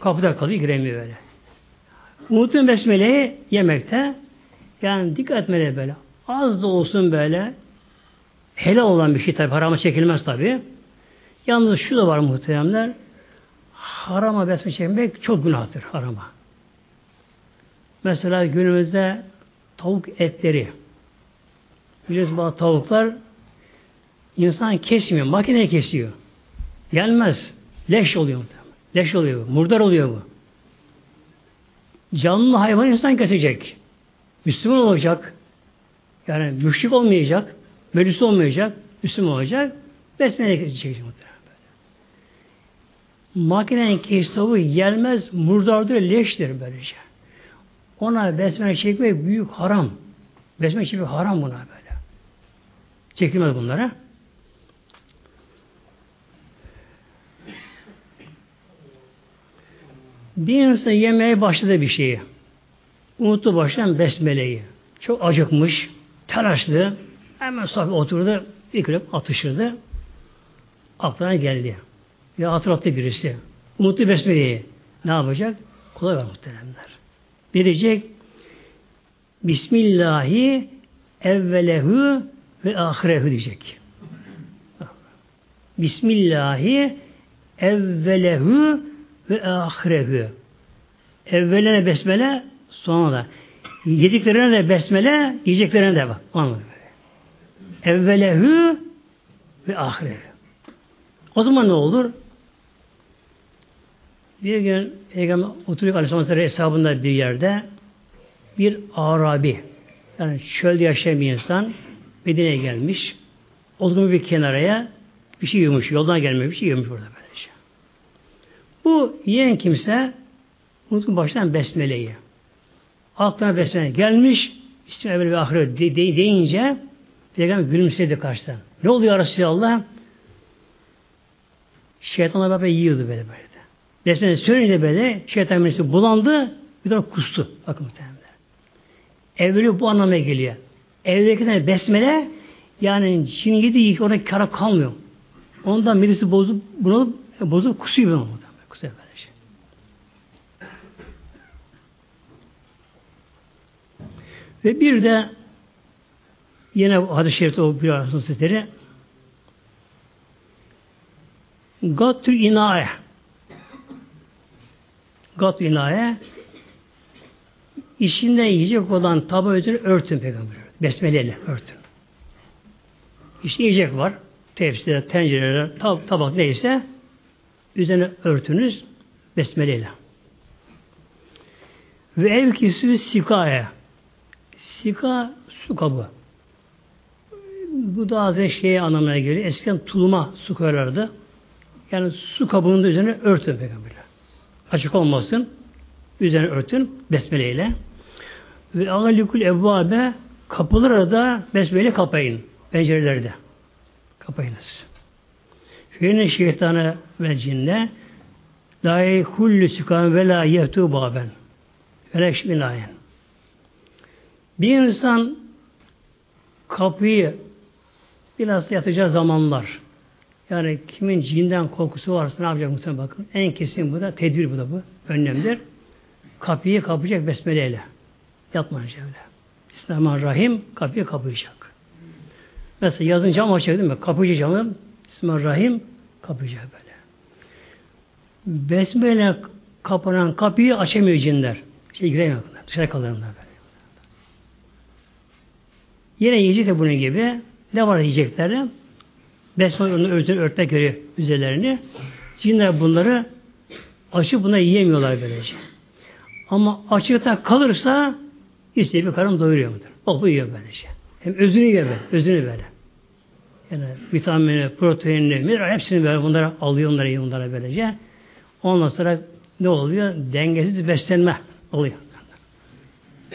Kapıda kalıyor, giremiyor böyle. Unutun besmeleyi yemekte. Yani dikkat etmeli böyle. Az da olsun böyle helal olan bir şey tabi. Harama çekilmez tabi. Yalnız şu da var muhteremler. Harama besmele çekmek çok günahtır harama. Mesela günümüzde tavuk etleri. Biliyorsunuz bazı tavuklar insan kesmiyor. Makine kesiyor. Gelmez. Leş oluyor. Leş oluyor. Murdar oluyor bu. Canlı hayvan insan kesecek. Müslüman olacak. Yani müşrik olmayacak. Meclis olmayacak. Müslüman olacak. Besmele böyle. Makinenin kestiği gelmez, murdardır, leştir böylece. Ona besmele çekmek büyük haram. Besmele çekmek haram buna böyle. Çekilmez bunlara. Bir insan yemeye başladı bir şeyi. Unuttu baştan besmeleyi. Çok acıkmış, telaşlı. Hemen sofraya oturdu, bir kilo atışırdı. Aklına geldi. Ya hatırlattı birisi. Unuttu besmeleyi. Ne yapacak? Kolay var muhteremler. Ne diyecek? Bismillahi evvelehu ve ahirehu diyecek. Bismillahi evvelehu ve ahirehu. Evveline besmele, sonra da. Yediklerine de besmele, yiyeceklerine de bak. Anladın Evvelehu ve ahirehu. O zaman ne olur? Bir gün Peygamber oturuyor Aleyhisselam hesabında bir yerde bir Arabi yani çölde yaşayan bir insan Medine'ye gelmiş. Olduğum bir kenaraya bir şey yiyormuş. Yoldan gelmemiş bir şey yiyormuş burada böylece. Bu yiyen kimse unutun baştan besmeleyi. Aklına besmele gelmiş. İsmi evvel ve ahiret de, de, deyince Peygamber gülümsedi karşıdan. Ne oluyor Resulallah? Şeytanla beraber yiyordu böyle böyle. Besmele söyleyince böyle şeytan birisi bulandı bir tane kustu. Bakın muhtemelen. Evveli bu anlamına geliyor. Evvelkinden besmele yani Çin yediği orada kara kalmıyor. Ondan birisi bozup bunu bozup kusuyor bunu. Kusuyor böyle şey. Ve bir de yine hadis-i şerifte o bir arasında Gattü inaye Gattü inaye İçinde yiyecek olan tabağı üzerine örtün peygamber. Besmeleyle örtün. İşte yiyecek var. Tepsiler, tencereler, tab tabak neyse üzerine örtünüz besmeleyle. Ve ev kisü sikaya. Sika su kabı. Bu da az şeye anlamına geliyor. Eskiden tuluma su koyarlardı. Yani su kabının da üzerine örtün peygamberler. Açık olmasın. Üzerine örtün besmeleyle. Ve ağalikul evvabe kapıları da besmele kapayın. Pencerelerde. Kapayınız. Feyne şeytanı ve cinne la kullu sikan ve la baben. Felek binayen. Bir insan kapıyı biraz yatacağı zamanlar yani kimin cinden korkusu varsa ne yapacak muhtemelen bakın. En kesin bu da tedbir bu da bu. Önlemdir. Kapıyı kapayacak besmeleyle. Yapmayacak öyle. Bismillahirrahmanirrahim kapıyı kapayacak. Mesela yazın cam açacak değil mi? Kapıcı camı Bismillahirrahmanirrahim kapayacak böyle. Besmele kapanan kapıyı açamıyor cinler. İşte giremiyor. Dışarı kalırlar böyle. Yine yiyecek de bunun gibi. Ne var yiyecekleri? Besmele onu örtün, örtmek göre üzerlerini. Cinler bunları açıp buna yiyemiyorlar böylece. Ama açıkta kalırsa istediği bir karın doyuruyor mudur? O yiyor böylece. Hem özünü yiyor böyle, özünü böyle. Yani vitamini, proteinini, mineral hepsini böyle bunlara alıyor, onları bunlara böylece. Ondan sonra ne oluyor? Dengesiz beslenme oluyor.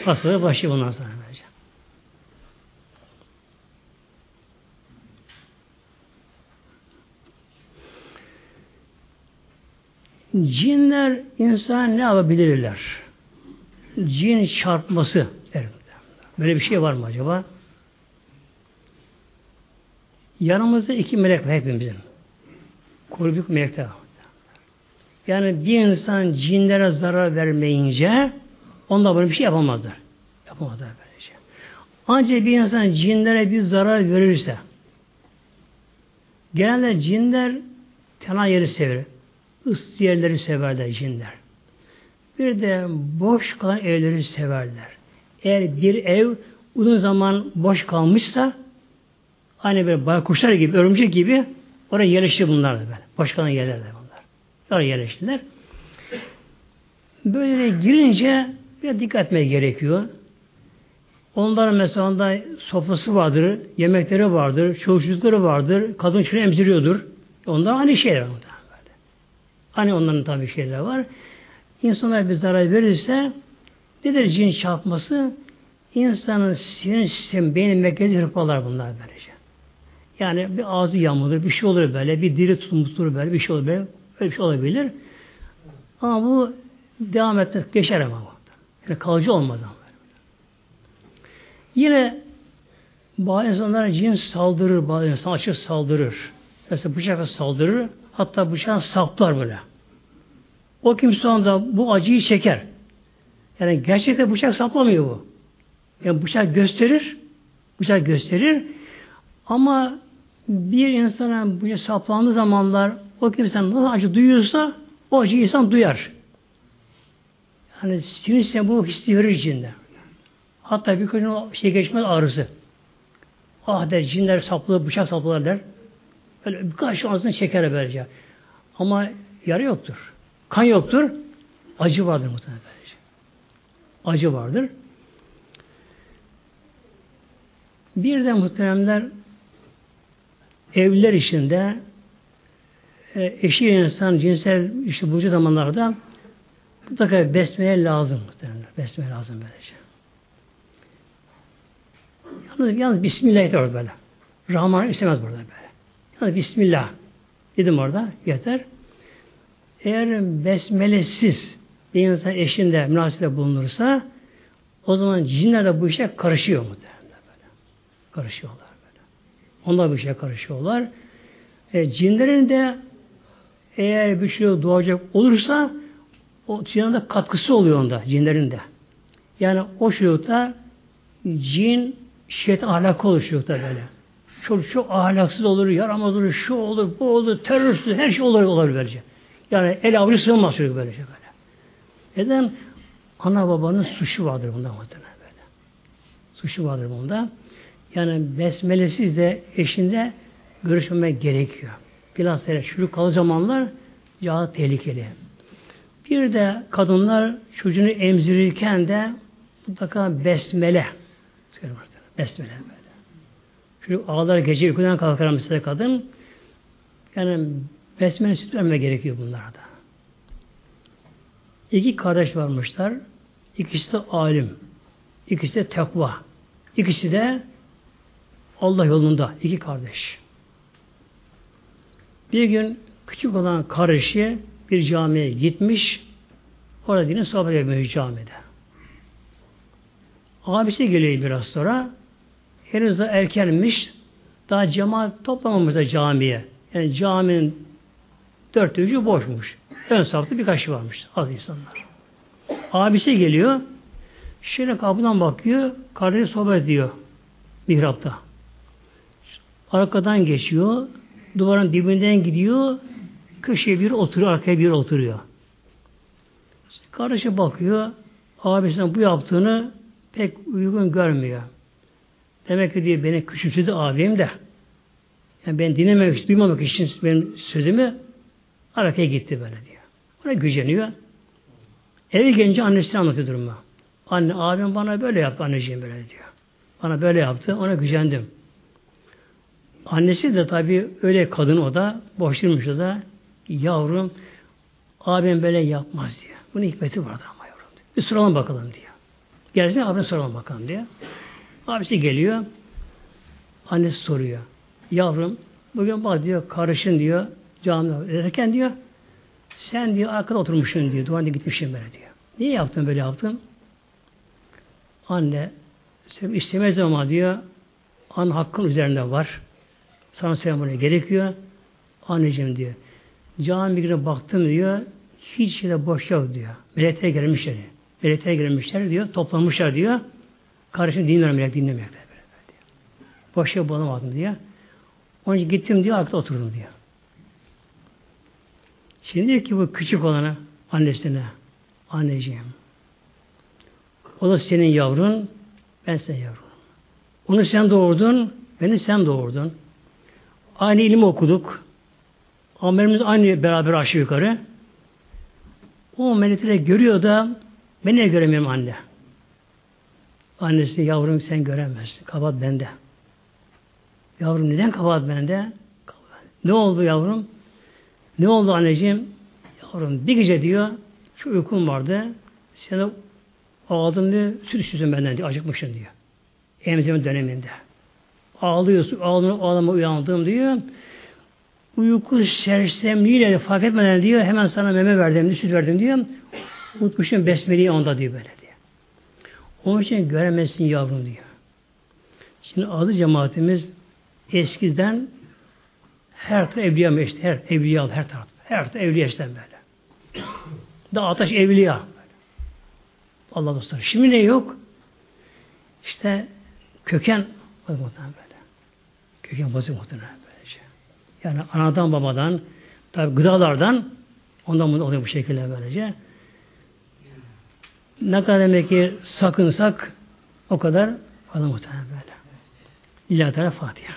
Hastalığı başlıyor bundan sonra böylece. Cinler insan ne yapabilirler? Cin çarpması Böyle bir şey var mı acaba? Yanımızda iki melek var hepimizin. Kurbük melekler var. Yani bir insan cinlere zarar vermeyince onda böyle bir şey yapamazlar. Yapamazlar böylece. Ancak bir insan cinlere bir zarar verirse genelde cinler tenha yeri sever. ıssız yerleri severler cinler. Bir de boş kalan evleri severler. Eğer bir ev uzun zaman boş kalmışsa hani böyle baykuşlar gibi, örümcek gibi oraya yerleşti bunlar da böyle. Boş kalan yerlerde bunlar. Oraya yerleştiler. Böyle girince bir dikkat etmeye gerekiyor. Onların mesela da sofrası vardır, yemekleri vardır, çocukları vardır, kadın şunu emziriyordur. Onlar aynı şeyler. Böyle. Hani onların tabi şeyler var. İnsanlar bir zarar verirse Nedir cin çarpması? İnsanın sinir sistemi, beynin merkezi hırpalar bunlar böylece. Yani bir ağzı yamulur, bir şey olur böyle, bir dili tutulur böyle, bir şey olur böyle, öyle bir şey olabilir. Ama bu devam etmez, geçer ama. Yani kalıcı olmaz ama. Yine bazı insanlara cin saldırır, bazı insan açık saldırır. Mesela bıçakla saldırır, hatta bıçağı saplar böyle. O kimse anda bu acıyı çeker. Yani gerçekten bıçak saplamıyor bu. Yani bıçak gösterir, bıçak gösterir ama bir insana bıçak saplandığı zamanlar o kimse nasıl acı duyuyorsa o acı insan duyar. Yani sinir bu hissi verir içinde. Hatta bir gün şey geçmez ağrısı. Ah der cinler saplı, bıçak saplılar der. Böyle birkaç ağzını çeker böylece. Ama yara yoktur. Kan yoktur. Acı vardır muhtemelen acı vardır. Bir de muhteremler evliler içinde e, eşi insan cinsel işte bulcu zamanlarda mutlaka besmele lazım muhteremler. Besmele lazım böylece. Yalnız, yalnız Bismillah orada böyle. Rahman istemez burada böyle. Yalnız Bismillah dedim orada yeter. Eğer besmelesiz bir insan eşinde münasebette bulunursa o zaman cinler de bu işe karışıyor mu böyle. Karışıyorlar. Onlar bu işe karışıyorlar. E, cinlerin de eğer bir şey doğacak olursa o cinlerin katkısı oluyor onda cinlerin de. Yani o çocukta cin şeytan ahlakı oluşuyor da böyle. Çok çok ahlaksız olur, yaramaz olur, şu olur, bu olur, terörist her şey olur olur böylece. Yani el avucu sığmaz çocuk böylece böyle. Neden? Ana babanın suçu vardır bunda muhtemelen böyle. Suçu vardır bunda. Yani besmelesiz de eşinde görüşmemek gerekiyor. Bilhassa çocuk kalı zamanlar daha tehlikeli. Bir de kadınlar çocuğunu emzirirken de mutlaka besmele. Besmele böyle. Çocuk ağlar gece uykudan kalkar mesela kadın. Yani besmele süt verme gerekiyor bunlarda. İki kardeş varmışlar. İkisi de alim. İkisi de tekva. İkisi de Allah yolunda. iki kardeş. Bir gün küçük olan kardeşi bir camiye gitmiş. Orada dinin sohbet etmiş camide. Abisi geliyor biraz sonra. Henüz de erkenmiş. Daha cemaat toplamamış da camiye. Yani caminin dört ucu boşmuş. Ön safta birkaç varmış. Az insanlar. Abisi geliyor. Şöyle kapıdan bakıyor. Kardeşi sohbet ediyor. Mihrapta. Arkadan geçiyor. Duvarın dibinden gidiyor. Köşeye bir oturuyor. Arkaya bir oturuyor. Kardeşi bakıyor. Abisinin bu yaptığını pek uygun görmüyor. Demek ki diye beni küçümsedi abim de. Yani ben dinlememek, duymamak için benim sözümü arkaya gitti böyle diyor. Ona güceniyor. Eve gelince annesi anlatıyor durumu. Anne abim bana böyle yaptı anneciğim böyle diyor. Bana böyle yaptı ona gücendim. Annesi de tabi öyle kadın o da boşturmuş o da yavrum abim böyle yapmaz diyor. Bunun hikmeti vardı ama yavrum. Diyor. Bir soralım bakalım diyor. Gelsin abine soralım bakalım diyor. Abisi geliyor. Annesi soruyor. Yavrum bugün bak diyor karışın diyor camide ederken diyor sen diyor arkada oturmuşsun diyor. Duvarda gitmişsin böyle diyor. Niye yaptın böyle yaptın? Anne istemez ama diyor an hakkın üzerinde var. Sana söylemene gerekiyor. Anneciğim diyor. Cami girip baktım diyor. Hiç şeyde boş yok diyor. Melekler gelmişler. Melekler gelmişler diyor. Toplanmışlar diyor. Kardeşim dinler melek diyor. Boş yok bulamadım diyor. Onun için gittim diyor. Arkada oturdum diyor. Şimdi diyor ki bu küçük olana annesine anneciğim o da senin yavrun ben senin yavrun. Onu sen doğurdun beni sen doğurdun. Aynı ilim okuduk. Amelimiz aynı beraber aşağı yukarı. O melekleri görüyor da beni de göremiyorum anne. Annesi yavrum sen göremezsin. Kabahat bende. Yavrum neden kabahat bende? Ne oldu yavrum? Ne oldu anneciğim? Yavrum bir gece diyor şu uykum vardı. Seni ağladım diyor. Süt istiyorsun benden diyor. Acıkmışsın diyor. Emzirme döneminde. Ağlıyorsun. Ağlama, ağlama uyandım diyor. Uyku sersemliğiyle fark etmeden diyor hemen sana meme verdim, süt verdim diyor. Unutmuşum besmeleyi onda diyor böyle diyor. Onun için göremezsin yavrum diyor. Şimdi adı cemaatimiz eskiden her taraf evliya meşte, her evliya her taraf. Her taraf evliya işte böyle. Da ateş evliya. Allah dostları. Şimdi ne yok? İşte köken muhtemelen. Köken bozuk muhtemelen böylece. Yani anadan babadan tabi gıdalardan ondan bunu oluyor bu şekilde böylece. Ne kadar demek ki sakınsak o kadar fazla muhtemelen böyle. İlahi Teala Fatiha.